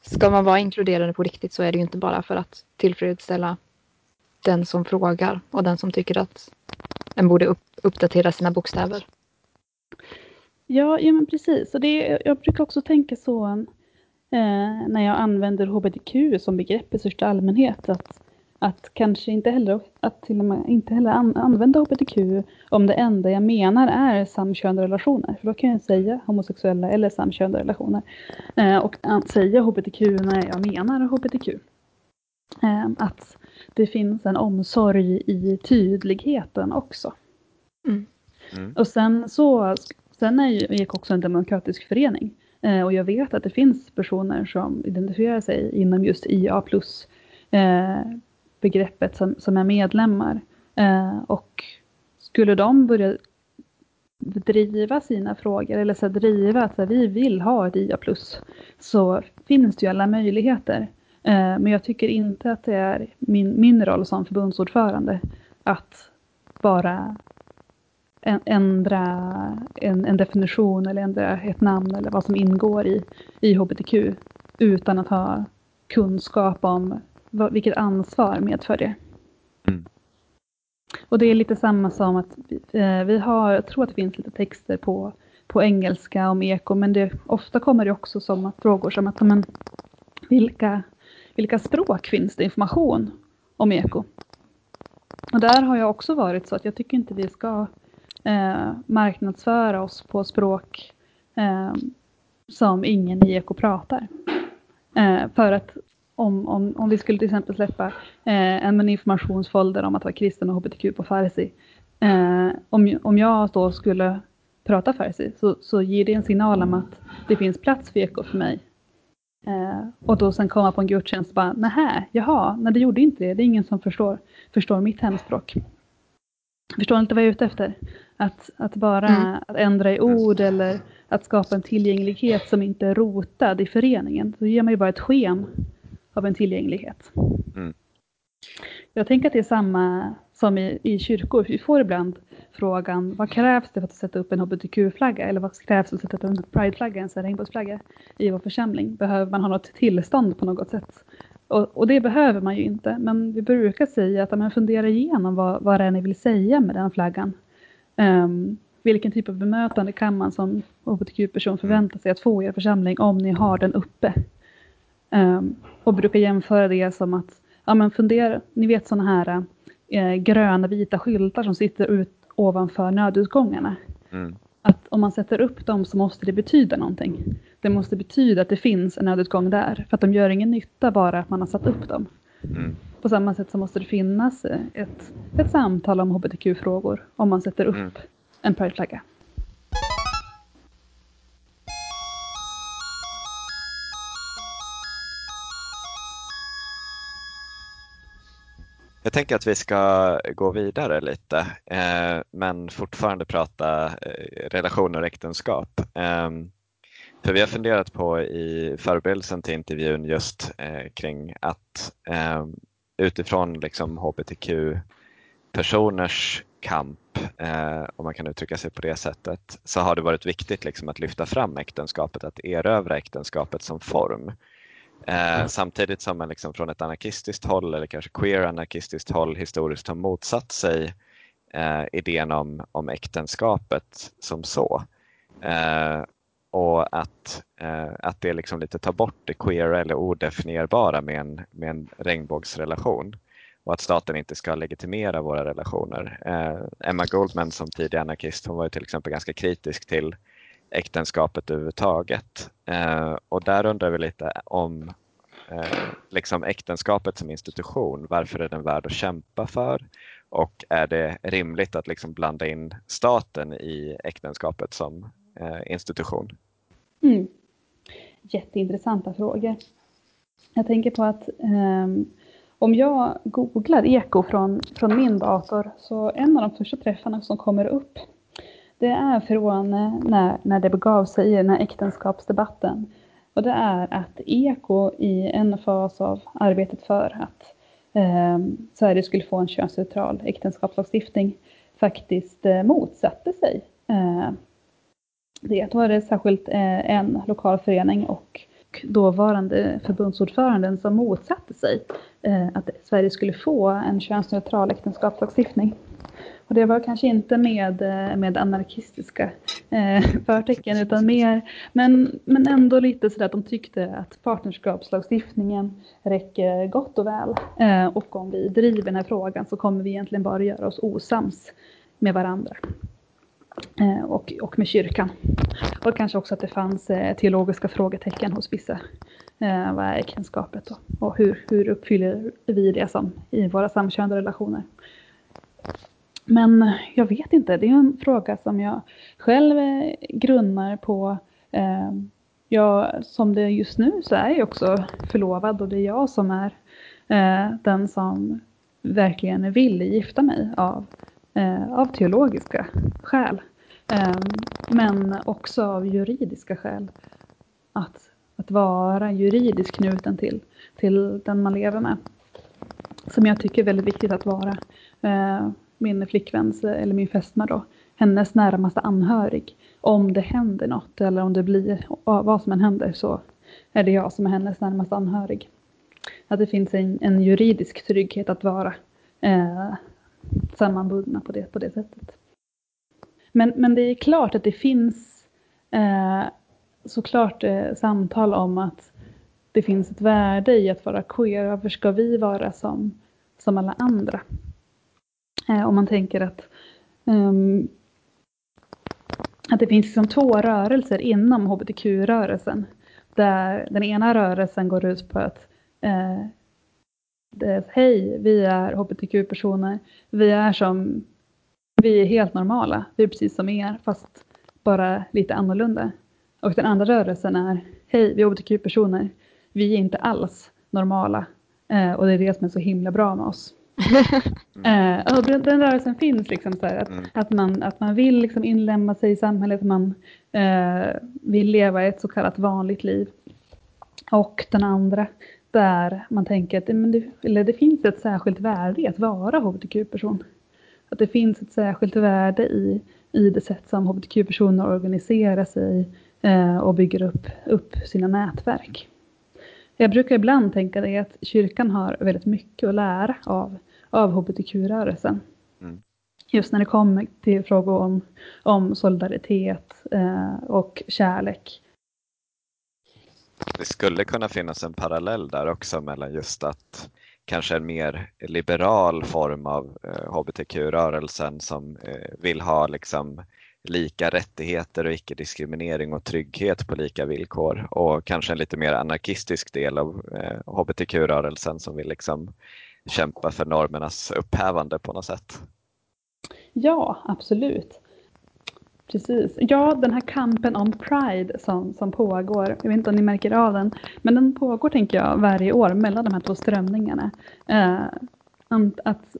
Ska man vara inkluderande på riktigt så är det ju inte bara för att tillfredsställa den som frågar och den som tycker att en borde upp, uppdatera sina bokstäver. Ja, ja men precis. Och det, jag brukar också tänka så eh, när jag använder hbtq som begrepp i största allmänhet. Att att kanske inte heller, att till och med inte heller an, använda hbtq om det enda jag menar är samkönade relationer. För då kan jag säga homosexuella eller samkönade relationer. Eh, och att säga hbtq när jag menar hbtq. Eh, att det finns en omsorg i tydligheten också. Mm. Mm. Och sen så, sen är ju EK också en demokratisk förening. Eh, och jag vet att det finns personer som identifierar sig inom just IA plus eh, begreppet som, som är medlemmar. Eh, och skulle de börja driva sina frågor eller så driva att så vi vill ha ett IA+, så finns det ju alla möjligheter. Eh, men jag tycker inte att det är min, min roll som förbundsordförande att bara ändra en, en, definition eller ändra ett namn eller vad som ingår i, i hbtq utan att ha kunskap om vilket ansvar medför det. Mm. Och det är lite samma som att eh, vi har, jag tror att det finns lite texter på, på engelska om eko, men det, ofta kommer det också som att, frågor som att men, vilka, vilka språk finns det information om eko? Och där har jag också varit så att jag tycker inte vi ska eh, marknadsföra oss på språk eh, som ingen i eko pratar. Eh, för att om, om, om vi skulle till exempel släppa eh, en informationsfolder om att vara kristen och hbtq på farsi. Eh, om, om jag då skulle prata farsi så, så ger det en signal om att det finns plats för eko för mig. Eh, och då sen komma på en gudstjänst och bara, nähä, jaha, nej det gjorde inte det, det är ingen som förstår, förstår mitt hemspråk. Förstår ni inte vad jag är ute efter? Att, att bara mm. att ändra i ord eller att skapa en tillgänglighet som inte är rotad i föreningen. Så ger man ju bara ett sken av en tillgänglighet. Mm. Jag tänker att det är samma som i, i kyrkor. Vi får ibland frågan vad krävs det för att sätta upp en hbtq-flagga eller vad krävs det för att sätta upp en prideflagga, en regnbågsflagga i vår församling? Behöver man ha något tillstånd på något sätt? Och, och, det behöver man ju inte, men vi brukar säga att man funderar igenom vad, vad det är ni vill säga med den flaggan. Um, vilken typ av bemötande kan man som hbtq-person förvänta sig att få i er församling om ni har den uppe? Um, och brukar jämföra det som att, ja men fundera, ni vet sådana här eh, gröna vita skyltar som sitter ut ovanför nödutgångarna. Mm. Att om man sätter upp dem så måste det betyda någonting. Det måste betyda att det finns en nödutgång där. För att de gör ingen nytta bara att man har satt upp dem. Mm. På samma sätt så måste det finnas ett, ett samtal om hbtq-frågor om man sätter upp mm. en prideflagga. Jag tänker att vi ska gå vidare lite eh, men fortfarande prata eh, relationer och äktenskap. Eh, för vi har funderat på i förberedelsen till intervjun just eh, kring att ehm, utifrån liksom hbtq-personers kamp, eh, om man kan uttrycka sig på det sättet, så har det varit viktigt liksom att lyfta fram äktenskapet, att erövra äktenskapet som form. Eh, samtidigt som man liksom från ett anarkistiskt håll eller kanske queer anarkistiskt håll historiskt har motsatt sig eh, idén om, om äktenskapet som så. Eh, och att, eh, att det liksom lite tar bort det queera eller odefinierbara med en, med en regnbågsrelation och att staten inte ska legitimera våra relationer. Eh, Emma Goldman som tidig anarkist hon var till exempel ganska kritisk till äktenskapet överhuvudtaget. Eh, och där undrar vi lite om eh, liksom äktenskapet som institution, varför är den värd att kämpa för? Och är det rimligt att liksom blanda in staten i äktenskapet som Eh, institution? Mm. Jätteintressanta frågor. Jag tänker på att um, om jag googlar eko från, från min dator så en av de första träffarna som kommer upp det är från eh, när, när det begav sig i den här äktenskapsdebatten. Och det är att eko i en fas av arbetet för att eh, Sverige skulle få en könsneutral äktenskapslagstiftning faktiskt eh, motsatte sig eh, det. Då var det särskilt eh, en lokal förening och dåvarande förbundsordföranden som motsatte sig eh, att Sverige skulle få en könsneutral äktenskapslagstiftning. Och det var kanske inte med, eh, med anarkistiska eh, [laughs] förtecken utan mer, men, men ändå lite sådär att de tyckte att partnerskapslagstiftningen räcker gott och väl. Eh, och om vi driver den här frågan så kommer vi egentligen bara göra oss osams med varandra. Eh, och, och med kyrkan. Och kanske också att det fanns eh, teologiska frågetecken hos vissa. Eh, vad är äktenskapet och, och hur, hur uppfyller vi det som i våra samkönade relationer? Men jag vet inte, det är en fråga som jag själv grunnar på. Jag, som det är just nu så är jag också förlovad och det är jag som är den som verkligen vill gifta mig av, Eh, av teologiska skäl. Eh, men också av juridiska skäl. Att, att vara juridiskt knuten till, till den man lever med. Som jag tycker är väldigt viktigt att vara. Eh, min flickväns, eller min fästmö då, hennes närmaste anhörig. Om det händer något eller om det blir vad som än händer så är det jag som är hennes närmaste anhörig. Att det finns en, en juridisk trygghet att vara eh, sammanbundna på det, på det sättet. Men, men det är klart att det finns eh, såklart eh, samtal om att det finns ett värde i att vara queer. Varför ska vi vara som, som alla andra? Eh, om man tänker att, um, att det finns liksom två rörelser inom hbtq-rörelsen. Där den ena rörelsen går ut på att eh, hej, vi är hbtq-personer. Vi är som vi är helt normala. Vi är precis som er fast bara lite annorlunda. Och den andra rörelsen är, hej vi är hbtq-personer. Vi är inte alls normala. Eh, och det är det som är så himla bra med oss. mm. [laughs] eh, den, den, rörelsen finns liksom så här, att, mm. att, man, att man vill liksom inlämna sig i samhället, man eh, vill leva ett så kallat vanligt liv. Och den andra där man tänker att det, eller det finns ett särskilt värde i att vara hbtq-person. Att det finns ett särskilt värde i, i det sätt som hbtq-personer organiserar sig eh, och bygger upp, upp sina nätverk. Jag brukar ibland tänka det att kyrkan har väldigt mycket att lära av, av hbtq-rörelsen. Mm. Just när det kommer till frågor om, om solidaritet eh, och kärlek. Det skulle kunna finnas en parallell där också mellan just att kanske en mer liberal form av eh, hbtq-rörelsen som eh, vill ha liksom lika rättigheter och icke-diskriminering och trygghet på lika villkor och kanske en lite mer anarkistisk del av eh, hbtq-rörelsen som vill liksom kämpa för normernas upphävande på något sätt. Ja, absolut. Precis. Ja, den här kampen om Pride som, som pågår, jag vet inte om ni märker av den, men den pågår tänker jag varje år mellan de här två strömningarna. Eh, att,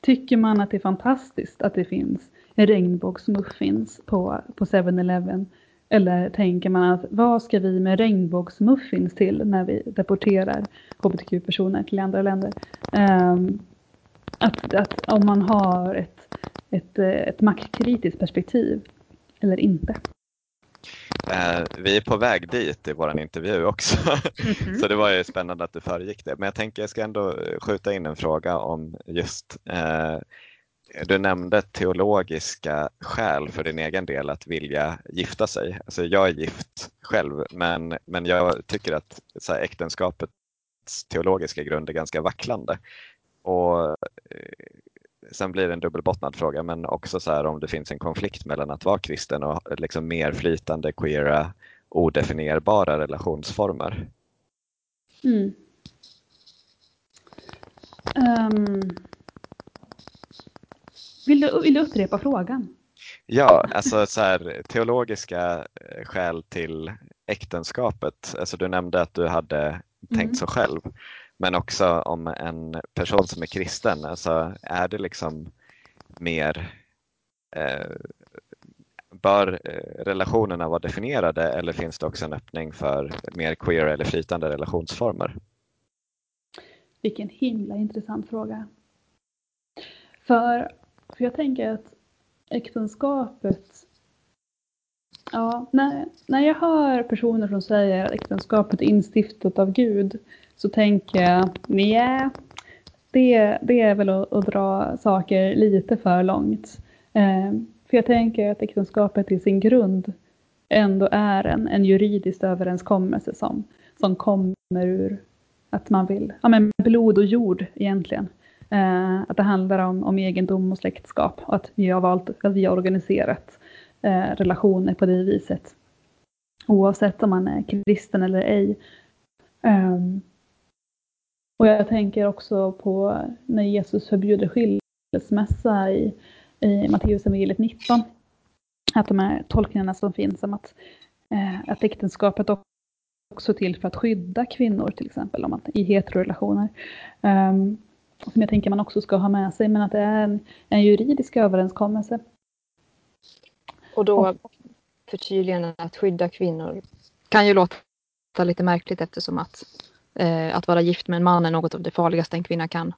tycker man att det är fantastiskt att det finns regnbågsmuffins på, på 7-Eleven eller tänker man att vad ska vi med regnbågsmuffins till när vi deporterar hbtq-personer till andra länder? Eh, att, att om man har ett, ett, ett maktkritiskt perspektiv eller inte. Eh, vi är på väg dit i vår intervju också, mm -hmm. [laughs] så det var ju spännande att du föregick det. Men jag tänker jag ska ändå skjuta in en fråga om just eh, du nämnde teologiska skäl för din egen del att vilja gifta sig. Alltså jag är gift själv men, men jag tycker att så här, äktenskapets teologiska grund är ganska vacklande. Och, eh, sen blir det en dubbelbottnad fråga men också så här, om det finns en konflikt mellan att vara kristen och liksom mer flytande, queera, odefinierbara relationsformer. Mm. Um, vill du, vill du upprepa frågan? Ja, alltså så här, teologiska eh, skäl till äktenskapet. Alltså du nämnde att du hade tänkt mm. så själv. Men också om en person som är kristen, alltså är det liksom mer eh, Bör eh, relationerna vara definierade eller finns det också en öppning för mer queer eller flytande relationsformer? Vilken himla intressant fråga. För för jag tänker att äktenskapet Ja, när, när jag hör personer som säger att äktenskapet är instiftat av Gud så tänker jag, nej, det, det är väl att, att dra saker lite för långt. Eh, för jag tänker att äktenskapet i sin grund ändå är en, en juridisk överenskommelse som, som kommer ur att man vill, ja men blod och jord egentligen. Eh, att det handlar om, om egendom och släktskap och att vi har valt, att vi har organiserat eh, Eh, relationer på det viset. Oavsett om man är kristen eller ej. Ehm, och jag tänker också på när Jesus förbjuder skilsmässa i, i Matteus evangeliet 19. Att de här tolkningarna som finns om att, eh, att äktenskapet också är till för att skydda kvinnor till exempel om att, i heterorelationer. Um, som jag tänker man också ska ha med sig, men att det är en, en juridisk överenskommelse. Och då förtydligande att skydda kvinnor kan ju låta lite märkligt eftersom att, eh, att vara gift med en man är något av det farligaste en kvinna kan,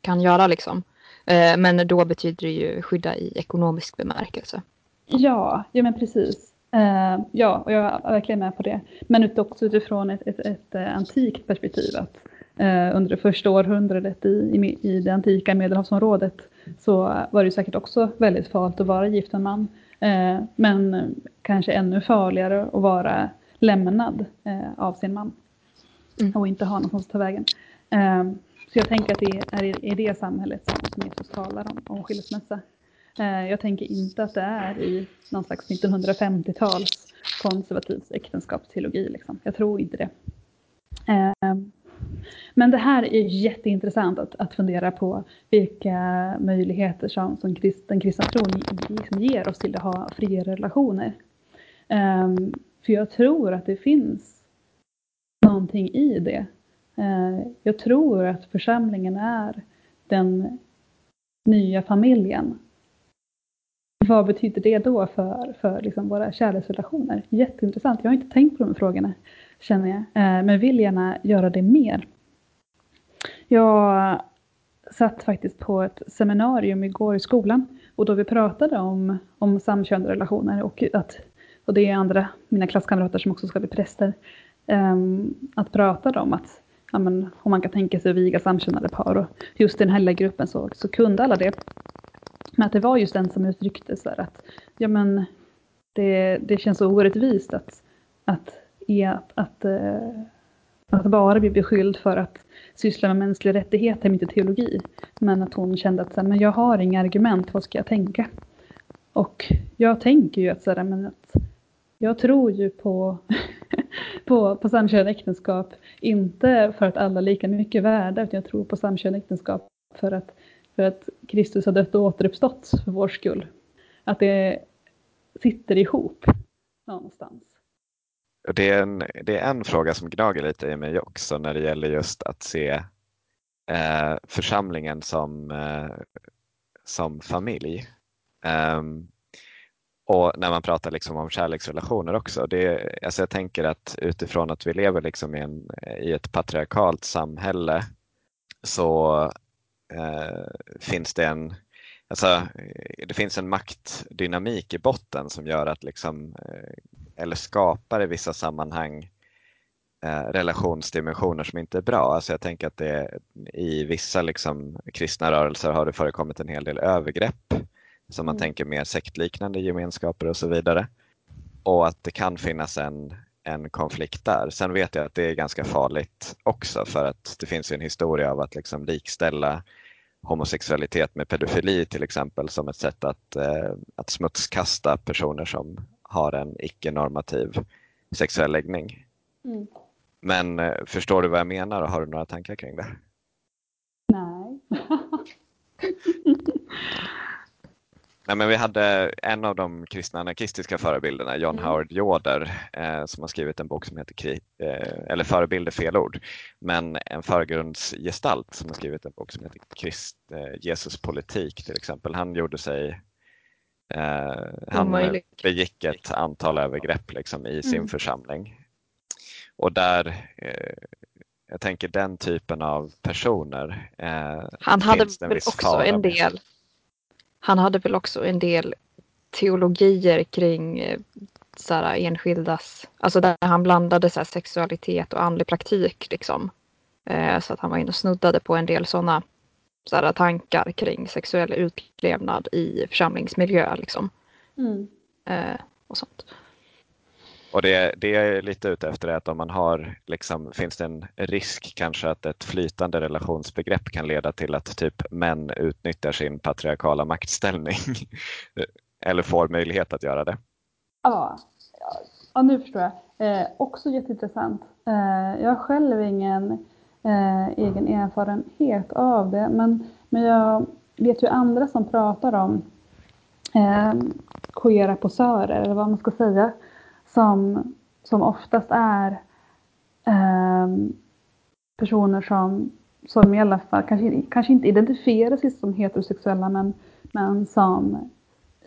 kan göra. Liksom. Eh, men då betyder det ju skydda i ekonomisk bemärkelse. Ja, ja men precis. Uh, ja, och jag är verkligen med på det. Men också utifrån ett, ett, ett, ett antikt perspektiv. Att eh, under det första århundradet i, i, i det antika medelhavsområdet så var det säkert också väldigt farligt att vara gift med man. Eh, men kanske ännu farligare att vara lämnad eh, av sin man mm. och inte ha någonstans att ta vägen. Eh, så jag tänker att det är i, det samhället som, Jesus talar om, om skilsmässa. Jag tänker inte att det är i någon slags 1950-tals konservativ äktenskapsteologi. Liksom. Jag tror inte det. Men det här är jätteintressant att, att fundera på vilka möjligheter som, som krist, den kristna tron liksom ger oss till att ha fria relationer. Um, för jag tror att det finns någonting i det. Uh, jag tror att församlingen är den nya familjen. Vad betyder det då för, för liksom våra kärleksrelationer? Jätteintressant. Jag har inte tänkt på de frågorna, känner jag. Uh, men vill gärna göra det mer. Jag satt faktiskt på ett seminarium igår i skolan och då vi pratade om, om samkönade relationer och att och det är andra, mina klasskamrater som också ska bli präster, um, att prata om att ja, men, om man kan tänka sig att viga samkönade par och just i den här lilla gruppen så, så kunde alla det. Men att det var just den som uttryckte så att ja, men, det, det känns så orättvist att, att, att, att, uh, att bara bli beskylld för att syssla med mänskliga rättigheter, inte teologi. Men att hon kände att så här, men jag har inga argument, vad ska jag tänka? Och jag tänker ju att, så här, men att jag tror ju på, [laughs] på, på samkönade äktenskap, inte för att alla är lika mycket värda, utan jag tror på samkönade äktenskap för att, för att Kristus har dött och återuppstått för vår skull. Att det sitter ihop någonstans. Det är, en, det är en fråga som gnager lite i mig också när det gäller just att se eh, församlingen som, eh, som familj. Um, och när man pratar liksom om kärleksrelationer också. Det, alltså jag tänker att utifrån att vi lever liksom i, en, i ett patriarkalt samhälle så eh, finns det en Alltså, det finns en maktdynamik i botten som gör att liksom, eh, eller skapar i vissa sammanhang eh, relationsdimensioner som inte är bra. Alltså jag tänker att det i vissa liksom, kristna rörelser har det förekommit en hel del övergrepp som man mm. tänker mer sektliknande gemenskaper och så vidare. Och att det kan finnas en, en konflikt där. Sen vet jag att det är ganska farligt också för att det finns en historia av att liksom likställa homosexualitet med pedofili till exempel som ett sätt att, eh, att smutskasta personer som har en icke-normativ sexuell läggning. Mm. Men eh, förstår du vad jag menar och har du några tankar kring det? Nej. [laughs] Nej, men vi hade en av de kristna anarkistiska förebilderna, John mm. Howard Yoder, eh, som har skrivit en bok som heter eh, eller Förebild är fel ord, men en förgrundsgestalt som har skrivit en bok som heter Krist, eh, Jesus politik till exempel. Han gjorde sig eh, han begick ett antal övergrepp liksom, i sin mm. församling. Och där eh, jag tänker den typen av personer. Eh, han hade väl också en del han hade väl också en del teologier kring eh, så här, enskildas, alltså där han blandade så här, sexualitet och andlig praktik liksom. Eh, så att han var inne och snuddade på en del sådana så här, tankar kring sexuell utlevnad i församlingsmiljö liksom. Mm. Eh, och sånt. Och det, det är lite ute efter är att om man har, liksom, finns det en risk kanske att ett flytande relationsbegrepp kan leda till att typ män utnyttjar sin patriarkala maktställning [laughs] eller får möjlighet att göra det? Ja, ja nu förstår jag. Eh, också jätteintressant. Eh, jag har själv ingen eh, egen erfarenhet av det, men, men jag vet ju andra som pratar om eh, queera posörer, eller vad man ska säga som, som oftast är eh, personer som, som i alla fall kanske, kanske inte identifierar sig som heterosexuella men, men som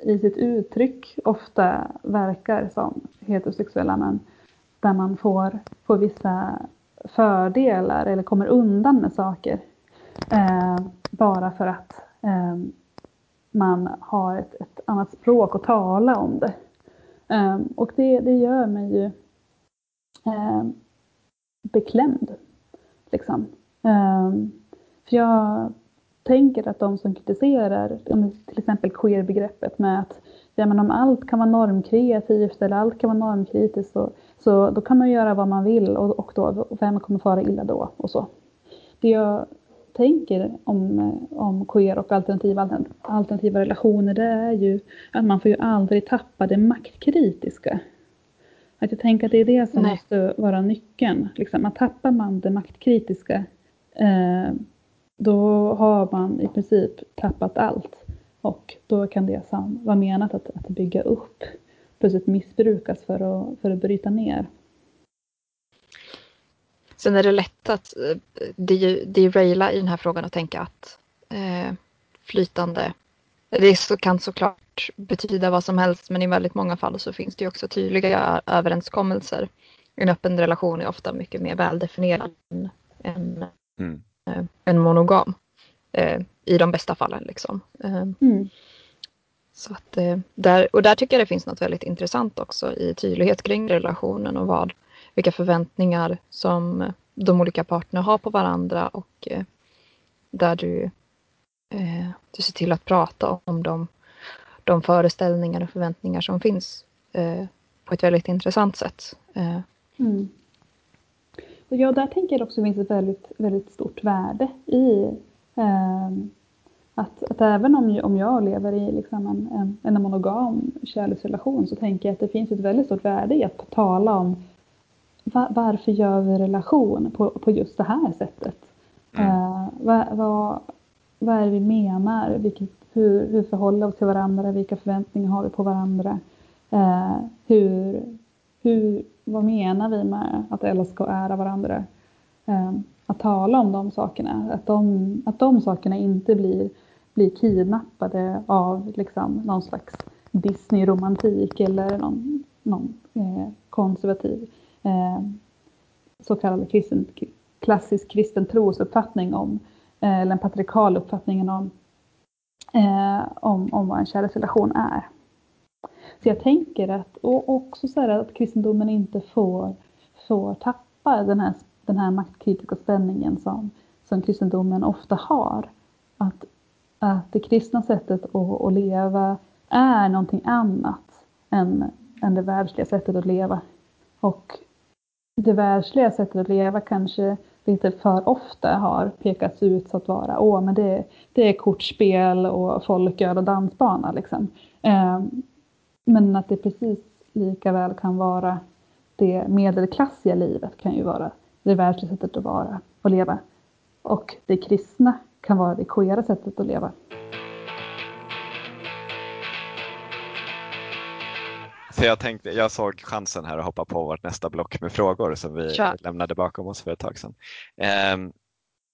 i sitt uttryck ofta verkar som heterosexuella män, där man får, får vissa fördelar eller kommer undan med saker. Eh, bara för att eh, man har ett, ett, annat språk att tala om det. Eh, och det, det gör mig ju eh, beklämd. Liksom. Eh, för jag tänker att de som kritiserar till exempel queerbegreppet med att ja, men om allt kan vara normkreativt eller allt kan vara normkritiskt så, så då kan man göra vad man vill och, och då, vem kommer fara illa då och så. Det jag tänker om, om queer och alternativa, alternativa relationer det är ju att man får ju aldrig tappa det maktkritiska. Att jag tänker att det är det som Nej. måste vara nyckeln. Liksom, att tappar man det maktkritiska eh, då har man i princip tappat allt. Och då kan det som var menat att, att bygga upp plötsligt missbrukas för att, för att bryta ner. Sen är det lätt att eh, deraila i den här frågan och tänka att eh, flytande, det så, kan såklart betyda vad som helst men i väldigt många fall så finns det också tydliga överenskommelser. En öppen relation är ofta mycket mer väldefinierad än, mm. eh, än monogam. Eh, I de bästa fallen liksom. Eh, mm. Så att, eh, där, och där tycker jag det finns något väldigt intressant också i tydlighet kring relationen och vad vilka förväntningar som eh, de olika parterna har på varandra och eh, där du, du ser till att prata om de, de föreställningar och förväntningar som finns på ett väldigt intressant sätt. Mm. Och ja, där tänker jag också finns ett väldigt, väldigt stort värde i eh, att, att även om, om jag lever i liksom en, en, en monogam kärleksrelation så tänker jag att det finns ett väldigt stort värde i att tala om varför gör vi relation på, på just det här sättet? Mm. Uh, vad, vad, vad är det vi menar? Vilket, hur, hur förhåller vi oss till varandra? Vilka förväntningar har vi på varandra? Uh, hur, hur, vad menar vi med att älska och ära varandra? Uh, att tala om de sakerna, att de, att de sakerna inte blir, blir kidnappade av liksom, någon slags Disney-romantik eller någon, någon eh, konservativ eh, så kallad kristen, klassisk kristen trosuppfattning om, eh, eller en patriarkal uppfattning om, eh, om, om vad en kärleksrelation är. Så jag tänker att, och också så att kristendomen inte får, får tappa den här, den här maktkritiska spänningen som, som kristendomen ofta har. Att, att det kristna sättet att, att leva är någonting annat än, än det världsliga sättet att leva. Och det världsliga sättet att leva kanske lite för ofta har pekats ut så att vara, åh men det, det är kortspel och folköl och dansbana liksom. Eh, men att det precis lika väl kan vara det medelklassiga livet kan ju vara det världsliga sättet att vara och leva. Och det kristna kan vara det queera sättet att leva. För jag, tänkte, jag såg chansen här att hoppa på vårt nästa block med frågor som vi Kör. lämnade bakom oss för ett tag sedan. Ehm,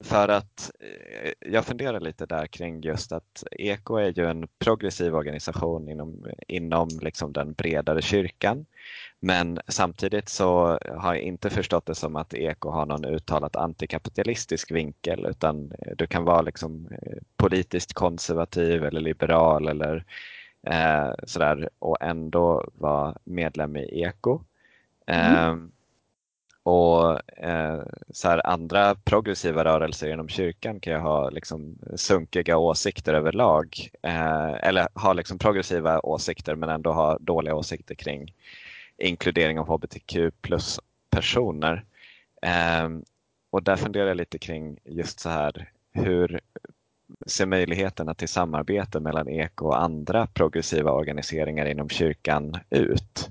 för att eh, jag funderar lite där kring just att Eko är ju en progressiv organisation inom, inom liksom den bredare kyrkan. Men samtidigt så har jag inte förstått det som att Eko har någon uttalat antikapitalistisk vinkel utan du kan vara liksom eh, politiskt konservativ eller liberal eller eh, sådär, och ändå vara medlem i Eko. Mm. Eh, och eh, så här, andra progressiva rörelser inom kyrkan kan ju ha liksom sunkiga åsikter överlag. Eh, eller ha liksom progressiva åsikter men ändå ha dåliga åsikter kring inkludering av hbtq plus personer. Eh, och där funderar jag lite kring just så här hur ser möjligheterna till samarbete mellan EKO och andra progressiva organiseringar inom kyrkan ut?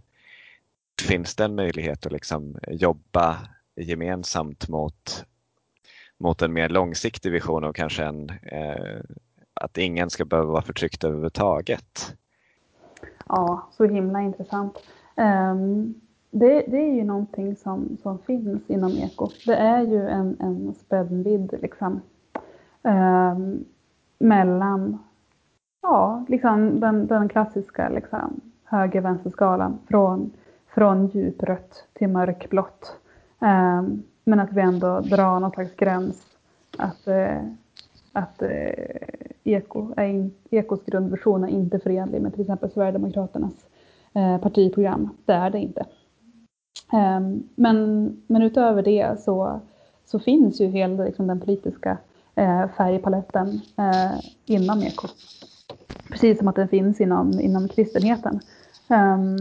Finns det en möjlighet att liksom jobba gemensamt mot, mot en mer långsiktig vision och kanske en, eh, att ingen ska behöva vara förtryckt överhuvudtaget? Ja, så himla intressant. Um, det, det, är ju någonting som, som finns inom eko. Det är ju en, en spännvidd liksom, um, mellan ja, liksom den, den klassiska liksom, höger-vänster-skalan från, från djuprött till mörkblått. Ehm, men att vi ändå drar någon slags gräns att, uh, att uh, eko är ekos grundversion är inte förenlig med till exempel Sverigedemokraternas eh, partiprogram. Det är det inte. Ehm, men, men utöver det så, så finns ju hela liksom, den politiska eh, färgpaletten eh, inom eko. Precis som att den finns inom, inom kristenheten. Ehm,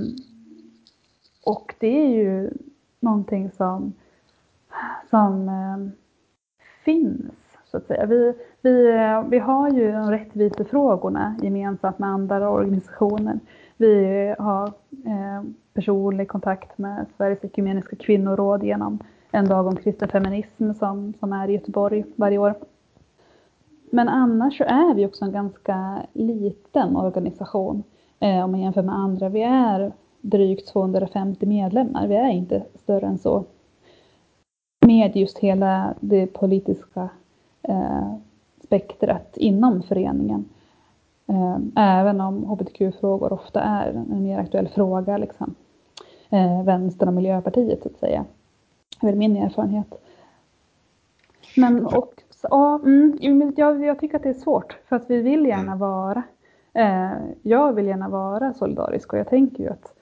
och det är ju någonting som, som eh, finns, så att säga. Vi, vi, eh, vi har ju de rättvisefrågorna gemensamt med andra organisationer. Vi eh, har eh, personlig kontakt med Sveriges Ekumeniska Kvinnoråd genom en dag om kristen feminism som, som är i Göteborg varje år. Men annars så är vi också en ganska liten organisation eh, om man jämför med andra. Vi är drygt 250 medlemmar, vi är inte större än så. Med just hela det politiska eh, spektrat inom föreningen. Eh, även om hbtq-frågor ofta är en mer aktuell fråga, liksom. eh, Vänstern och Miljöpartiet så att säga. Det är väl min erfarenhet. Men och ja, mm, jag, jag, tycker att det är svårt för att vi vill gärna mm. vara, eh, jag vill gärna vara solidarisk och jag tänker ju att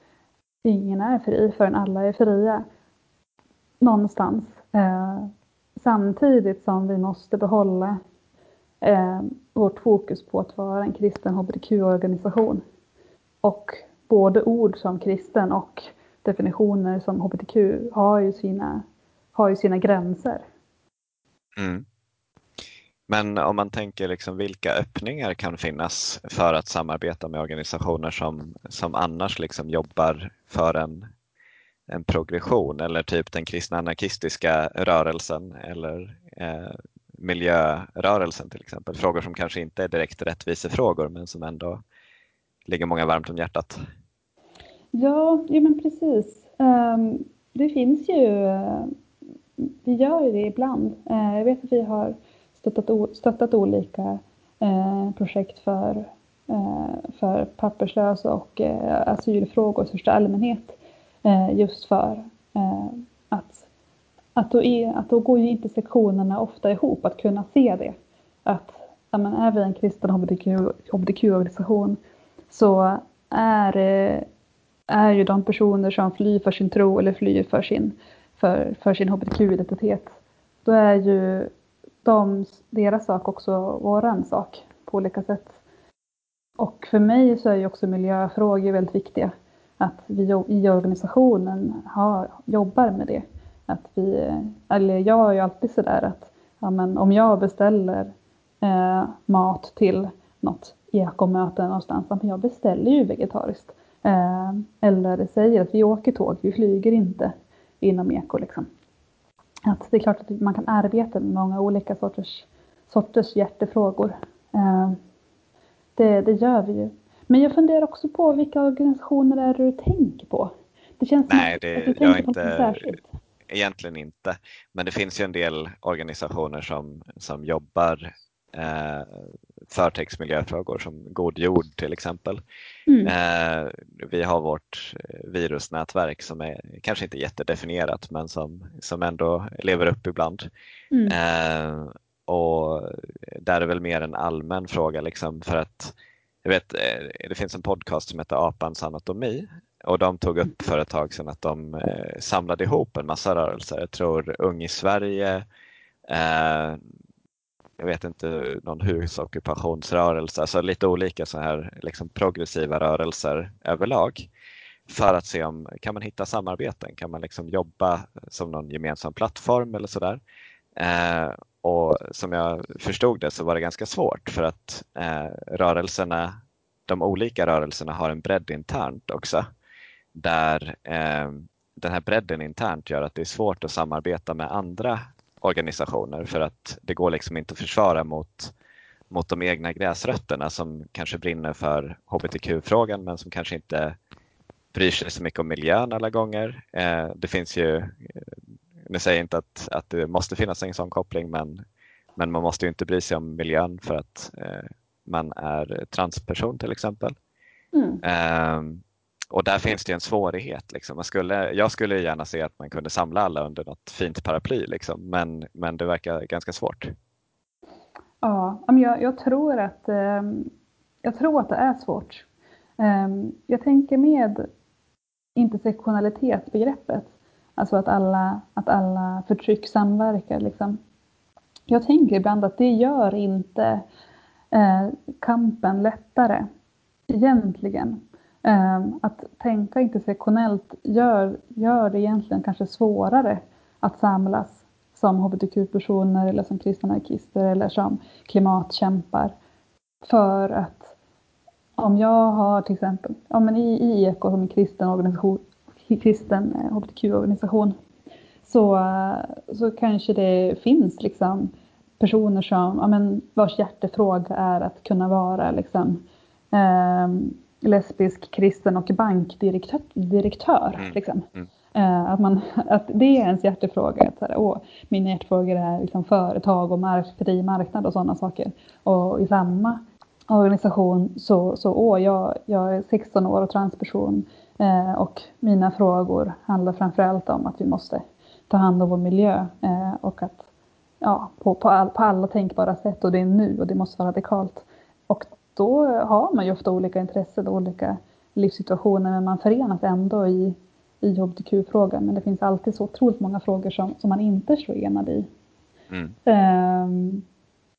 ingen är fri förrän alla är fria någonstans. Eh, samtidigt som vi måste behålla eh, vårt fokus på att vara en kristen hbtq-organisation. Och både ord som kristen och definitioner som hbtq har ju sina, har ju sina gränser. Mm. Men om man tänker liksom vilka öppningar kan finnas för att samarbeta med organisationer som, som annars liksom jobbar för en, en progression eller typ den kristna anarkistiska rörelsen eller eh, miljörörelsen till exempel. Frågor som kanske inte är direkt rättvisefrågor men som ändå ligger många varmt om hjärtat. Ja, ja men precis. Um, det finns ju, eh, vi gör ju det ibland. Uh, jag vet att vi har stöttat, stöttat olika eh, projekt för, eh, för papperslösa och eh, asylfrågor i största allmänhet. Eh, just för eh, att, att, då är, att då går ju intersektionerna ofta ihop, att kunna se det. Att ja, är vi en kristen hbtq-organisation så är eh, är ju de personer som flyr för sin tro eller flyr för sin, för, för sin hbtq-identitet. Då är ju de, deras sak också våran sak på olika sätt. Och för mig så är ju också miljöfrågor väldigt viktiga. Att vi i organisationen har, jobbar med det. Att vi, eller jag är ju alltid sådär att ja, men om jag beställer eh, mat till något ekomöte någonstans, men jag beställer ju vegetariskt. Eh, eller säger att vi åker tåg, vi flyger inte inom eko. Liksom. Att det är klart att man kan arbeta med många olika sorters, sorters hjärtefrågor. Eh, det, det gör vi ju. Men jag funderar också på vilka organisationer är det du tänker på? Det känns Nej, som det, att du tänker på inte, särskilt. Egentligen inte. Men det finns ju en del organisationer som, som jobbar eh, för textmiljöfrågor som God jord till exempel. Mm. Eh, vi har vårt eh, virusnätverk som är kanske inte jättedefinierat men som, som ändå lever upp ibland. Mm. Eh, och där är väl mer en allmän fråga liksom för att jag vet, eh, det finns en podcast som heter Apans anatomi och de tog upp för ett tag sedan att de eh, samlade ihop en massa rörelser. Jag tror Ung i Sverige, eh, jag vet inte, någon husockupationsrörelse, alltså lite olika så här liksom progressiva rörelser överlag för att se om kan man hitta samarbeten, kan man liksom jobba som någon gemensam plattform eller sådär. Eh, och som jag förstod det så var det ganska svårt för att eh, rörelserna, de olika rörelserna har en bredd internt också. Där eh, den här bredden internt gör att det är svårt att samarbeta med andra organisationer för att det går liksom inte att försvara mot, mot de egna gräsrötterna som kanske brinner för hbtq-frågan men som kanske inte bryr sig så mycket om miljön alla gånger. Eh, det finns ju nu säger jag inte att, att det måste finnas en sån koppling men, men man måste ju inte bry sig om miljön för att eh, man är transperson till exempel. Mm. Eh, och där finns det en svårighet. Liksom. Man skulle, jag skulle gärna se att man kunde samla alla under något fint paraply liksom, men, men det verkar ganska svårt. Ja, jag, jag tror att, ehm, jag tror att det är svårt. Ehm, jag tänker med intersektionalitetsbegreppet Alltså att alla, att alla förtryck samverkar. Liksom. Jag tänker ibland att det gör inte eh, kampen lättare, egentligen. Ehm, att tänka intersektionellt gör, gör det egentligen kanske svårare att samlas som hbtq-personer eller som kristna anarkister eller som klimatkämpar. För att om jag har till exempel, ja men i, i Eko som en kristen organisation, kristen eh, hbtq-organisation så, så kanske det finns liksom personer som, ja, men, vars hjärtefråga är att kunna vara liksom, eh, lesbisk, kristen och bankdirektör. Direktör, mm. liksom. Mm. Eh, att, man, att det är ens hjärtefråga. Att, här, åh, mina hjärtefrågor är liksom företag och mark, fri marknad och sådana saker. Och i samma organisation så, så åh, jag, jag är 16 år och transperson. Eh, och mina frågor handlar framförallt om att vi måste ta hand om vår miljö eh, och att ja, på, på, all, på alla tänkbara sätt och det är nu och det måste vara radikalt. Och då har man ju ofta olika intressen och olika livssituationer men man förenas ändå i, i hbtq-frågan. Men det finns alltid så otroligt många frågor som, som man inte står enad i. Mm. Um,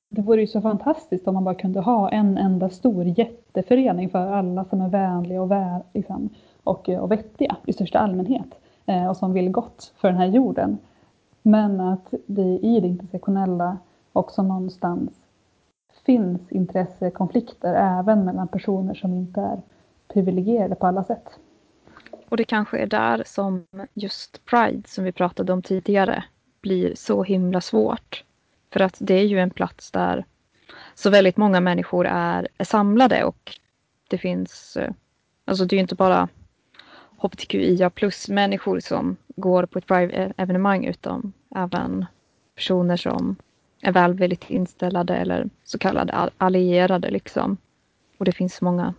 det vore ju så fantastiskt om man bara kunde ha en enda stor jätteförening för alla som är vänliga och, väl, liksom, och, och vettiga i största allmänhet eh, och som vill gott för den här jorden. Men att det i det intersektionella också någonstans finns intressekonflikter även mellan personer som inte är privilegierade på alla sätt. Och det kanske är där som just Pride som vi pratade om tidigare blir så himla svårt. För att det är ju en plats där så väldigt många människor är, är samlade och det finns, eh, alltså det är ju inte bara hbtqia plus-människor som går på ett Pride-evenemang utan även personer som är välvilligt inställda eller så kallade allierade. Liksom. Och det finns många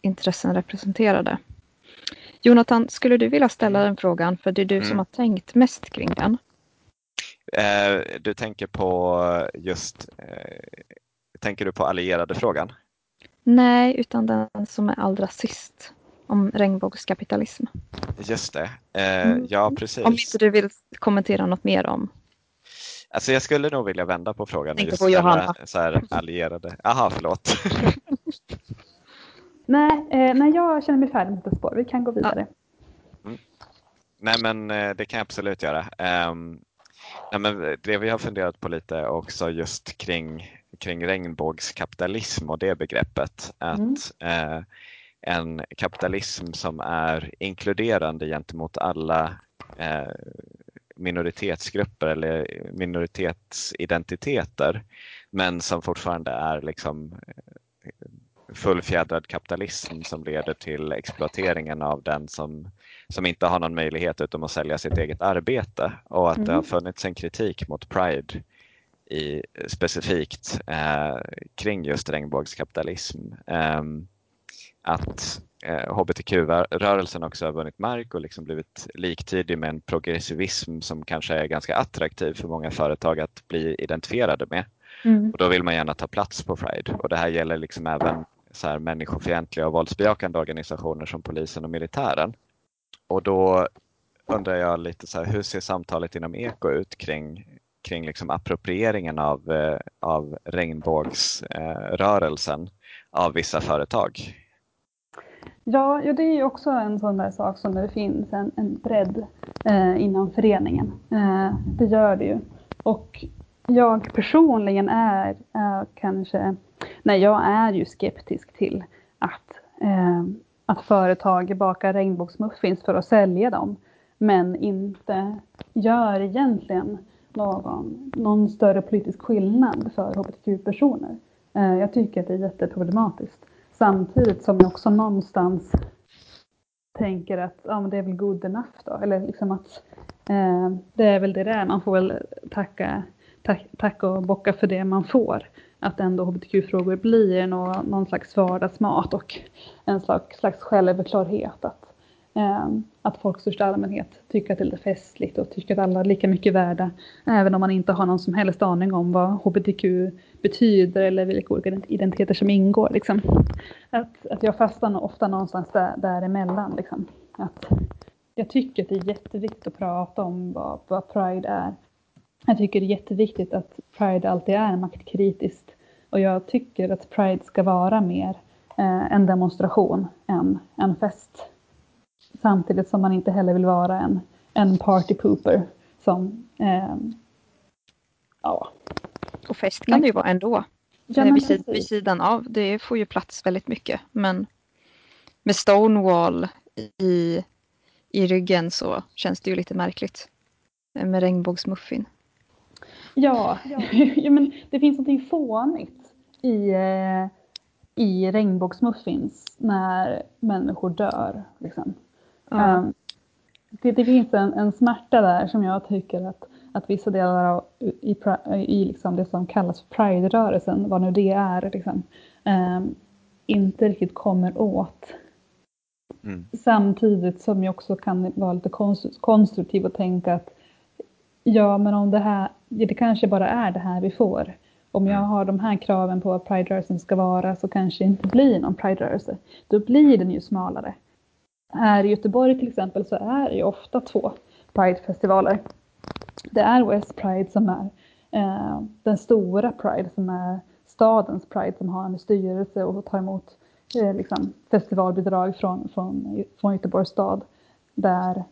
intressen representerade. Jonathan, skulle du vilja ställa den frågan? För det är du mm. som har tänkt mest kring den. Eh, du tänker på just, eh, tänker du på allierade frågan? Nej, utan den som är allra sist. om regnbågskapitalism. Just det, eh, mm. ja precis. Om inte du vill kommentera något mer om Alltså jag skulle nog vilja vända på frågan. Tänkte på Johanna. Så här allierade. Aha, förlåt. [laughs] nej, eh, nej, jag känner mig färdig med spår. Vi kan gå vidare. Ja. Mm. Nej, men eh, det kan jag absolut göra. Um, nej, men det vi har funderat på lite också just kring, kring regnbågskapitalism och det begreppet. Att mm. eh, en kapitalism som är inkluderande gentemot alla eh, minoritetsgrupper eller minoritetsidentiteter men som fortfarande är liksom eh, fullfjädrad kapitalism som leder till exploateringen av den som, som inte har någon möjlighet utom att sälja sitt eget arbete och att mm. det har mm. funnits en kritik mot Pride i, specifikt eh, kring just regnbågskapitalism. Eh, att eh, hbtq-rörelsen också har vunnit mark och liksom blivit liktydig med en progressivism som kanske är ganska attraktiv för många företag att bli identifierade med. Mm. Och då vill man gärna ta plats på Pride och det här gäller liksom även så här människofientliga och våldsbejakande organisationer som polisen och militären. Och då undrar jag lite så här, hur ser samtalet inom Eko ut kring, kring liksom approprieringen av, eh, av regnbågsrörelsen eh, av vissa företag? Ja, ja, det är ju också en sån där sak som det finns en, en bredd eh, inom föreningen. Eh, det gör det ju. Och jag personligen är, är kanske, nej jag är ju skeptisk till att, eh, att företag bakar regnbågsmuffins för att sälja dem. Men inte gör egentligen någon, någon större politisk skillnad för hbtq-personer. Eh, jag tycker att det är jätteproblematiskt. Samtidigt som jag också någonstans tänker att ja, men det är väl good enough då. Eller liksom att eh, det är väl det där. Man får väl tacka, tack, tacka och bocka för det man får. Att ändå hbtq-frågor blir någon, någon slags vardagsmat och en slags, slags självklarhet. Att Ehm, att folk i största allmänhet tycker att det är lite festligt och tycker att alla är lika mycket värda. Även om man inte har någon som helst aning om vad hbtq betyder eller vilka olika identiteter som ingår. Liksom. Att, att jag fastnar ofta någonstans där, däremellan. Liksom. Att jag tycker att det är jätteviktigt att prata om vad, vad Pride är. Jag tycker det är jätteviktigt att Pride alltid är maktkritiskt. Och jag tycker att Pride ska vara mer eh, en demonstration än en fest. Samtidigt som man inte heller vill vara en, en party pooper som eh, ja. Och fest kan det ju vara ändå. Ja, vid, sid, vid sidan av. Det får ju plats väldigt mycket. Men med Stonewall i, i ryggen så känns det ju lite märkligt. Med regnbågsmuffin. Ja, ja. [laughs] men det finns något fånigt i, eh, i regnbågsmuffins när människor dör. Liksom. Mm. Det, det, finns en, en smärta där som jag tycker att, att vissa delar av i, i liksom det som kallas Pride-rörelsen, vad nu det är, liksom, um, inte riktigt kommer åt. Mm. Samtidigt som jag också kan vara lite konstruktiv och tänka att ja, men om det här, det kanske bara är det här vi får. Om jag mm. har de här kraven på vad Pride-rörelsen ska vara så kanske det inte blir någon Pride-rörelse. Då blir den ju smalare. Här i Göteborg till exempel så är det ju ofta två Pride-festivaler. Det är West Pride som är eh, den stora Pride som är stadens Pride som har en styrelse och tar emot eh, liksom festivalbidrag från, från, från Göteborgs stad. Där,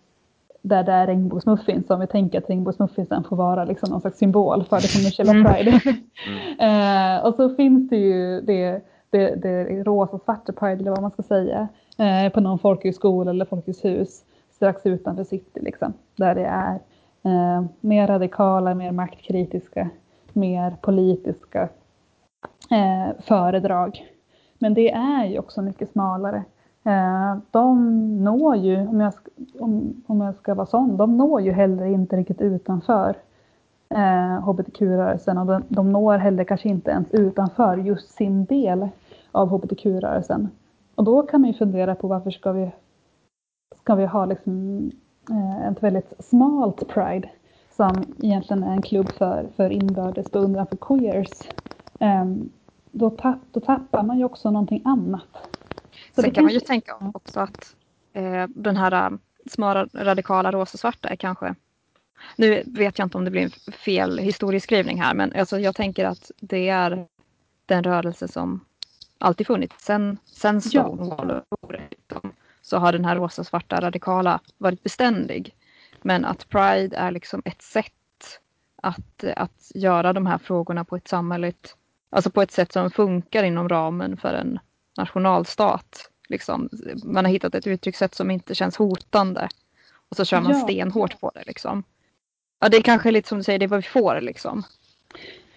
där det är regnbågsmuffins, som vi tänker att regnbågsmuffinsen får vara liksom någon slags symbol för det kommersiella mm. Pride. Mm. [laughs] [laughs] eh, och så finns det ju det, det, det rosa-svarta Pride eller vad man ska säga eh, på någon folkhögskola eller folkets strax utanför city liksom. Där det är eh, mer radikala, mer maktkritiska, mer politiska eh, föredrag. Men det är ju också mycket smalare. Eh, de når ju, om jag, om, om jag ska vara sån, de når ju heller inte riktigt utanför eh, hbtq-rörelsen och de, de når heller kanske inte ens utanför just sin del av hbtq-rörelsen. Och då kan man ju fundera på varför ska vi, ska vi ha liksom, eh, ett väldigt smalt Pride som egentligen är en klubb för, för inbördes beundran för queers. Um, då, tapp, då tappar man ju också någonting annat. Så Sen kan man ju tänka också att eh, den här äh, små radikala rosa-svarta är kanske nu vet jag inte om det blir fel historieskrivning här men alltså jag tänker att det är den rörelse som alltid funnits. Sen, sen Stonewall ja. så har den här rosa-svarta radikala varit beständig. Men att Pride är liksom ett sätt att, att göra de här frågorna på ett samhälleligt, alltså på ett sätt som funkar inom ramen för en nationalstat. Liksom. Man har hittat ett uttryckssätt som inte känns hotande och så kör man ja. stenhårt på det. Liksom. Ja, det är kanske lite som du säger, det är vad vi får liksom.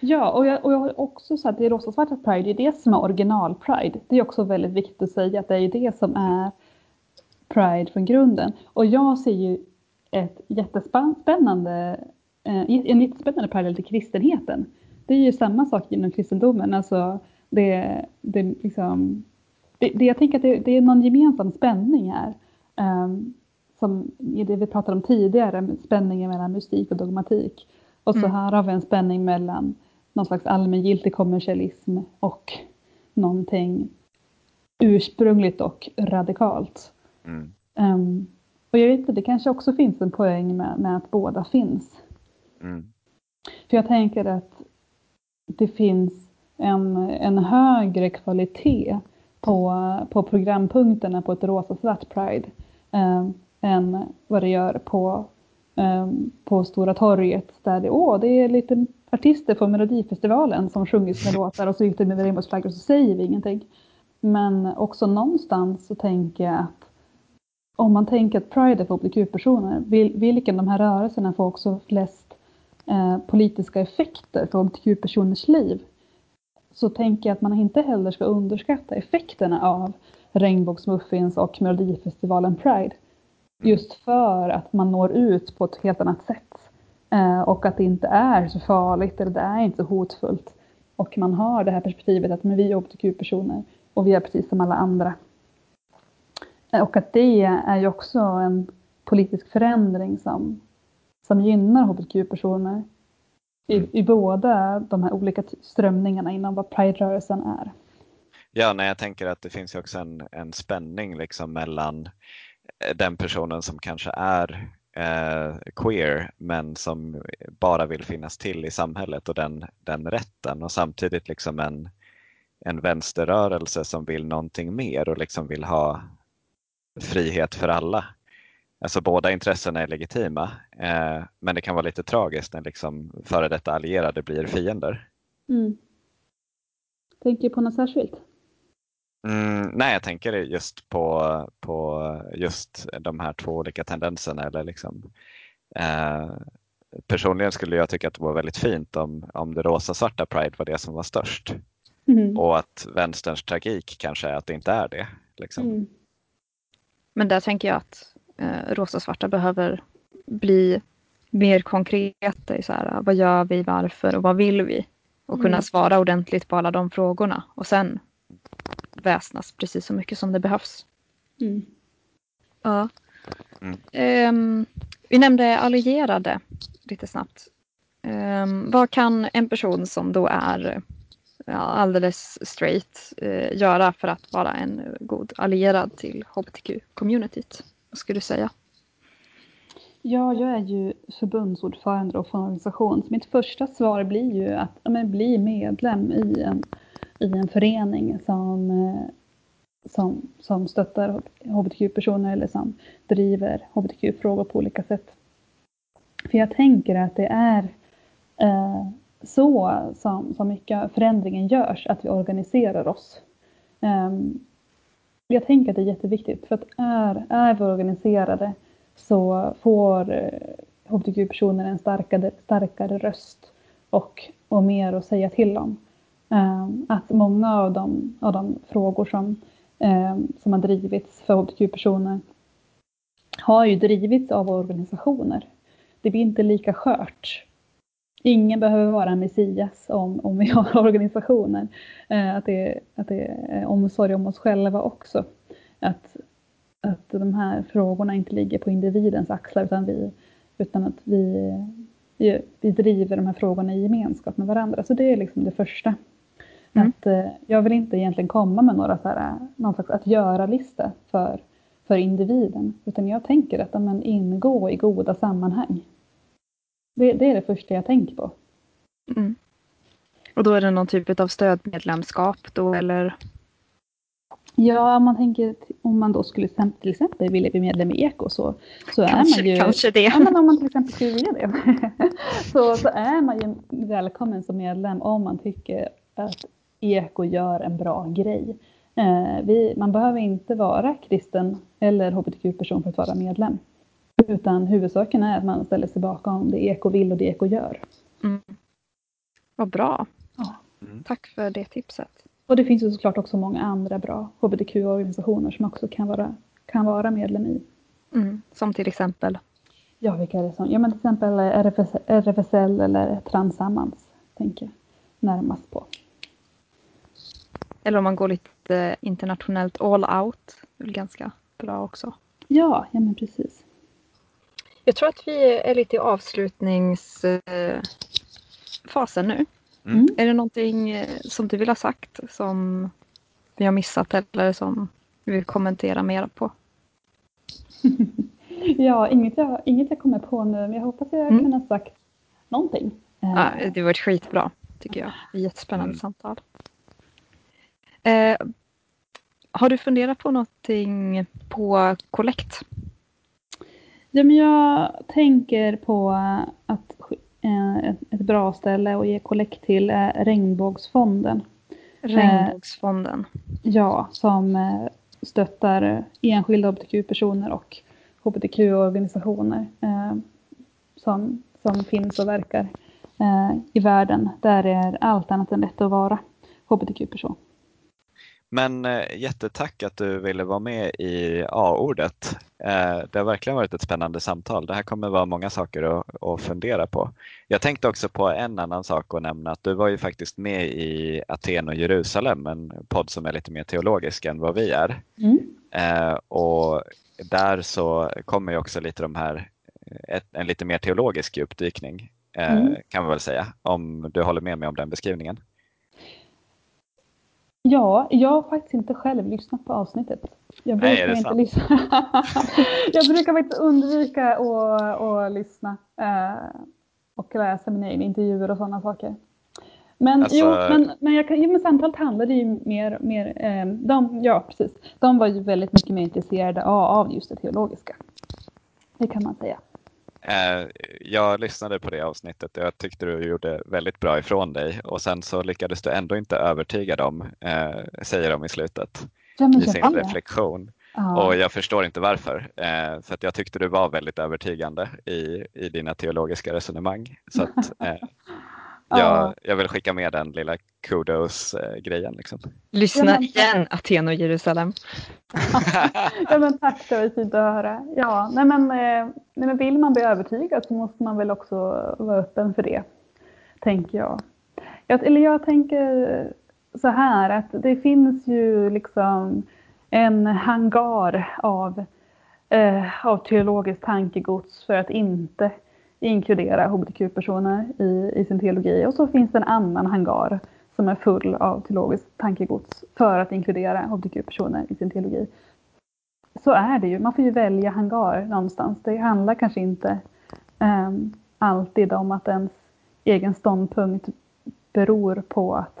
Ja, och jag, och jag har också sagt att det rosa svarta Pride, det är det som är original Pride. Det är också väldigt viktigt att säga att det är det som är Pride från grunden. Och jag ser ju ett jättespännande, eh, en jättespännande parallell till kristenheten. Det är ju samma sak inom kristendomen. Alltså det, det, liksom, det, det jag tänker att det, det, är någon gemensam spänning här. Um, som i det vi pratade om tidigare, spänningen mellan mystik och dogmatik. Och så mm. här har vi en spänning mellan någon slags allmängiltig kommersialism och någonting ursprungligt och radikalt. Mm. Um, och jag vet inte, det kanske också finns en poäng med, med att båda finns. Mm. För jag tänker att det finns en, en högre kvalitet på, på programpunkterna på ett rosa-svart Pride um, än vad det gör på, um, på Stora torget där det, åh, det är lite artister från Melodifestivalen som sjunger sina låtar och så gick det med regnbågsflaggor och så säger vi ingenting. Men också någonstans så tänker jag att om man tänker att Pride är för hbtq-personer, vilken de här rörelserna får också flest eh, politiska effekter för hbtq-personers liv, så tänker jag att man inte heller ska underskatta effekterna av regnbågsmuffins och Melodifestivalen Pride. Just för att man når ut på ett helt annat sätt. Eh, och att det inte är så farligt eller det är inte så hotfullt. Och man har det här perspektivet att men vi är hbtq-personer och vi är precis som alla andra. Eh, och att det är ju också en politisk förändring som, som gynnar hbtq-personer i, mm. i båda de här olika strömningarna inom vad Pride-rörelsen är. Ja, nej, jag tänker att det finns ju också en, en spänning liksom mellan eh, den personen som kanske är eh, queer men som bara vill finnas till i samhället och den, den rätten och samtidigt liksom en, en vänsterrörelse som vill någonting mer och liksom vill ha frihet för alla. Alltså båda intressena är legitima eh, men det kan vara lite tragiskt när liksom före detta allierade blir fiender. Mm. Tänker du på något särskilt? Mm, nej, jag tänker just på, på just de här två olika tendenserna. Eller liksom, eh, personligen skulle jag tycka att det var väldigt fint om, om det rosa-svarta Pride var det som var störst. Mm. Och att vänsterns tragik kanske är att det inte är det. Liksom. Mm. Men där tänker jag att eh, rosa-svarta behöver bli mer konkreta i så här, vad gör vi, varför och vad vill vi? Och kunna mm. svara ordentligt på alla de frågorna och sen väsnas precis så mycket som det behövs. Mm. Ja. Mm. Um, vi nämnde allierade lite snabbt. Um, vad kan en person som då är ja, alldeles straight uh, göra för att vara en god allierad till hbtq-communityt? Vad skulle du säga? Ja, jag är ju förbundsordförande och för en organisation. Så mitt första svar blir ju att ja, men, bli medlem i en i en förening som, eh, som, som stöttar hbtq-personer eller som driver hbtq-frågor på olika sätt. För jag tänker att det är eh, så som, som mycket förändringen görs, att vi organiserar oss. Eh, jag tänker att det är jätteviktigt, för att är, är vi organiserade så får eh, hbtq-personer en starkare, starkare röst och, och mer att säga till om. Ehm, att många av de, av de frågor som, ehm, som har drivits för hbtq-personer har ju drivits av organisationer. Det blir inte lika skört. Ingen behöver vara en Messias om, om vi [laughs] har organisationer. Ehm, att det, att det är omsorg om oss själva också. Att, att de här frågorna inte ligger på individens axlar utan, vi, utan att vi, vi, vi driver de här frågorna i gemenskap med varandra. Så det är liksom det första. Mm. Att, eh, jag vill inte egentligen komma med några så här, någon slags att göra-lista för, för individen. Utan jag tänker att men, ingå i goda sammanhang. Det, det är det första jag tänker på. Mm. Och då är det någon typ av stödmedlemskap då eller? Ja, man tänker om man då skulle till exempel vilja bli medlem i Eko så, så kanske, är man ju... Kanske det. Ja, men om man till exempel skulle vilja det [laughs] så, så är man ju välkommen som medlem om man tycker att Eko gör en bra grej. Eh, vi, man behöver inte vara kristen eller hbtq-person för att vara medlem. Utan huvudsaken är att man ställer sig bakom det Eko vill och det Eko gör. Mm. Vad bra. Ja. Mm. Tack för det tipset. Och det finns ju såklart också många andra bra hbtq-organisationer som också kan vara, kan vara medlem i. Mm. Som till exempel? Ja, vilka är det som? Ja, men till exempel RFS, RFSL eller Transammans tänker jag närmast på. Eller om man går lite internationellt all out. Det är väl ganska bra också. Ja, ja men precis. Jag tror att vi är lite i avslutningsfasen nu. Mm. Är det någonting eh, som du vill ha sagt som vi har missat eller som vi vill kommentera mer på? [laughs] ja, inget jag, inget jag kommer på nu, men jag hoppas jag mm. kunnat sagt någonting. Ja, det har varit skitbra, tycker jag. Jättespännande mm. samtal. Eh, har du funderat på någonting på kollekt? Ja, men jag tänker på att eh, ett bra ställe att ge kollekt till är Regnbågsfonden. Regnbågsfonden? Ja, som eh, stöttar enskilda hbtq-personer och hbtq-organisationer eh, som, som finns och verkar i världen där är allt annat än lätt att vara hbtq-person. Men eh, jättetack att du ville vara med i A-ordet. Eh, det har verkligen varit ett spännande samtal. Det här kommer vara många saker att, att fundera på. Jag tänkte också på en annan sak att nämna, att du var ju faktiskt med i Aten och Jerusalem, en podd som är lite mer teologisk än vad vi är. Mm. Eh, och där så kommer ju också lite de här, en lite mer teologisk djupdykning mm. kan man väl säga, om du håller med mig om den beskrivningen. Ja, jag har faktiskt inte själv lyssnat på avsnittet. Jag brukar Nej, inte sant? lyssna. [laughs] jag brukar faktiskt undvika att, att lyssna eh, och läsa mina egna intervjuer och sådana saker. Men, alltså... jo, men, men, jag kan, men samtalet handlade ju mer, mer eh, de, ja precis, de var ju väldigt mycket mer intresserade av, av just det teologiska. Det kan man säga. Eh, jag lyssnade på det avsnittet och jag tyckte du gjorde väldigt bra ifrån dig och sen så lyckades du ändå inte övertyga dem, eh, säger de i slutet ja, i sin reflektion. Ah. Och jag förstår inte varför, eh, för jag tyckte du var väldigt övertygande i, i dina teologiska resonemang. Så att, jag, jag vill skicka med den lilla kudos-grejen. Liksom. Lyssna igen, Aten och Jerusalem. [laughs] ja, men tack, det var fint att höra. Ja, nej men, eh, nej men vill man bli övertygad så måste man väl också vara öppen för det, tänker jag. jag eller jag tänker så här att det finns ju liksom en hangar av, eh, av teologiskt tankegods för att inte inkludera hbtq-personer i, i sin teologi. Och så finns det en annan hangar som är full av teologiskt tankegods för att inkludera hbtq-personer i sin teologi. Så är det ju. Man får ju välja hangar någonstans. Det handlar kanske inte um, alltid om att ens egen ståndpunkt beror på att,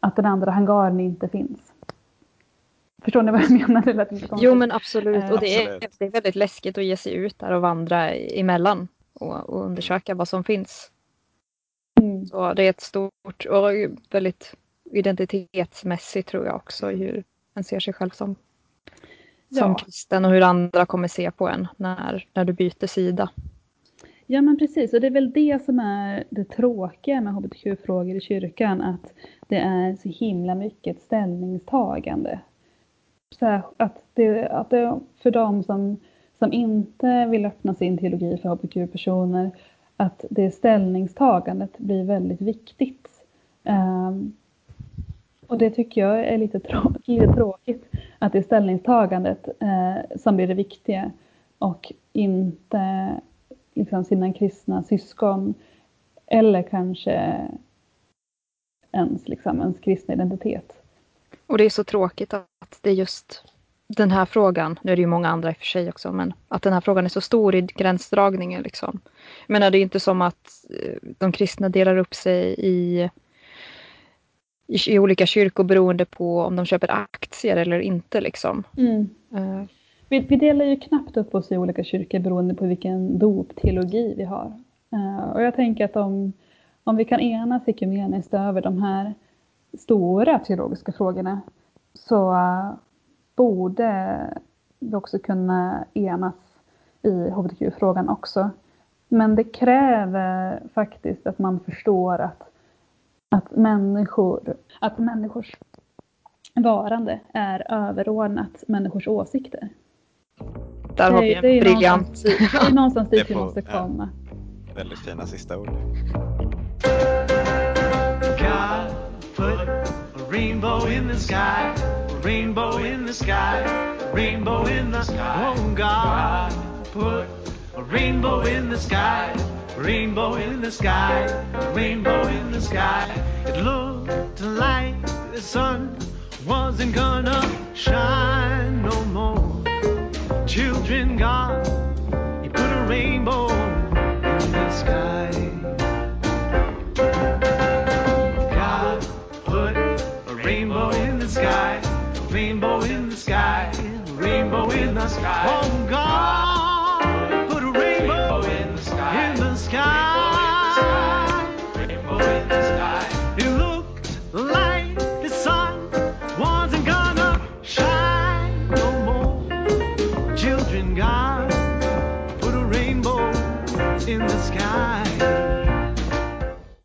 att den andra hangaren inte finns. Förstår ni vad jag menar? Det jo men absolut. Och det är, det är väldigt läskigt att ge sig ut där och vandra emellan och, och undersöka vad som finns. Mm. Så det är ett stort och väldigt identitetsmässigt tror jag också hur man ser sig själv som, ja. som kristen och hur andra kommer se på en när, när du byter sida. Ja men precis och det är väl det som är det tråkiga med hbtq-frågor i kyrkan att det är så himla mycket ställningstagande. Så att, det, att det för dem som som inte vill öppna sin teologi för hbtq-personer, att det ställningstagandet blir väldigt viktigt. Um, och det tycker jag är lite, trå [laughs] lite tråkigt, att det är ställningstagandet eh, som blir det viktiga och inte liksom, sina kristna syskon eller kanske ens, liksom, ens kristna identitet. Och det är så tråkigt att det är just den här frågan, nu är det ju många andra i och för sig också, men att den här frågan är så stor i gränsdragningen. Liksom. Men det är inte som att eh, de kristna delar upp sig i, i, i olika kyrkor beroende på om de köper aktier eller inte. Liksom. Mm. Uh. Vi, vi, delar ju knappt upp oss i olika kyrkor beroende på vilken dopteologi vi har. Uh, och jag tänker att om, om vi kan enas ekumeniskt över de här stora teologiska frågorna så uh, borde vi också kunna enas i hbtq-frågan också. Men det kräver faktiskt att man förstår att, att, människor, att människors varande är överordnat människors åsikter. Där har vi en det är briljant... Det är någonstans [laughs] dit vi måste komma. Ja, väldigt fina sista ord. God put a rainbow in the sky rainbow in the sky, rainbow in the sky. Oh God, put a rainbow in the sky, rainbow in the sky, rainbow in the sky. It looked like the sun wasn't gonna shine no more. Children, God in the sky.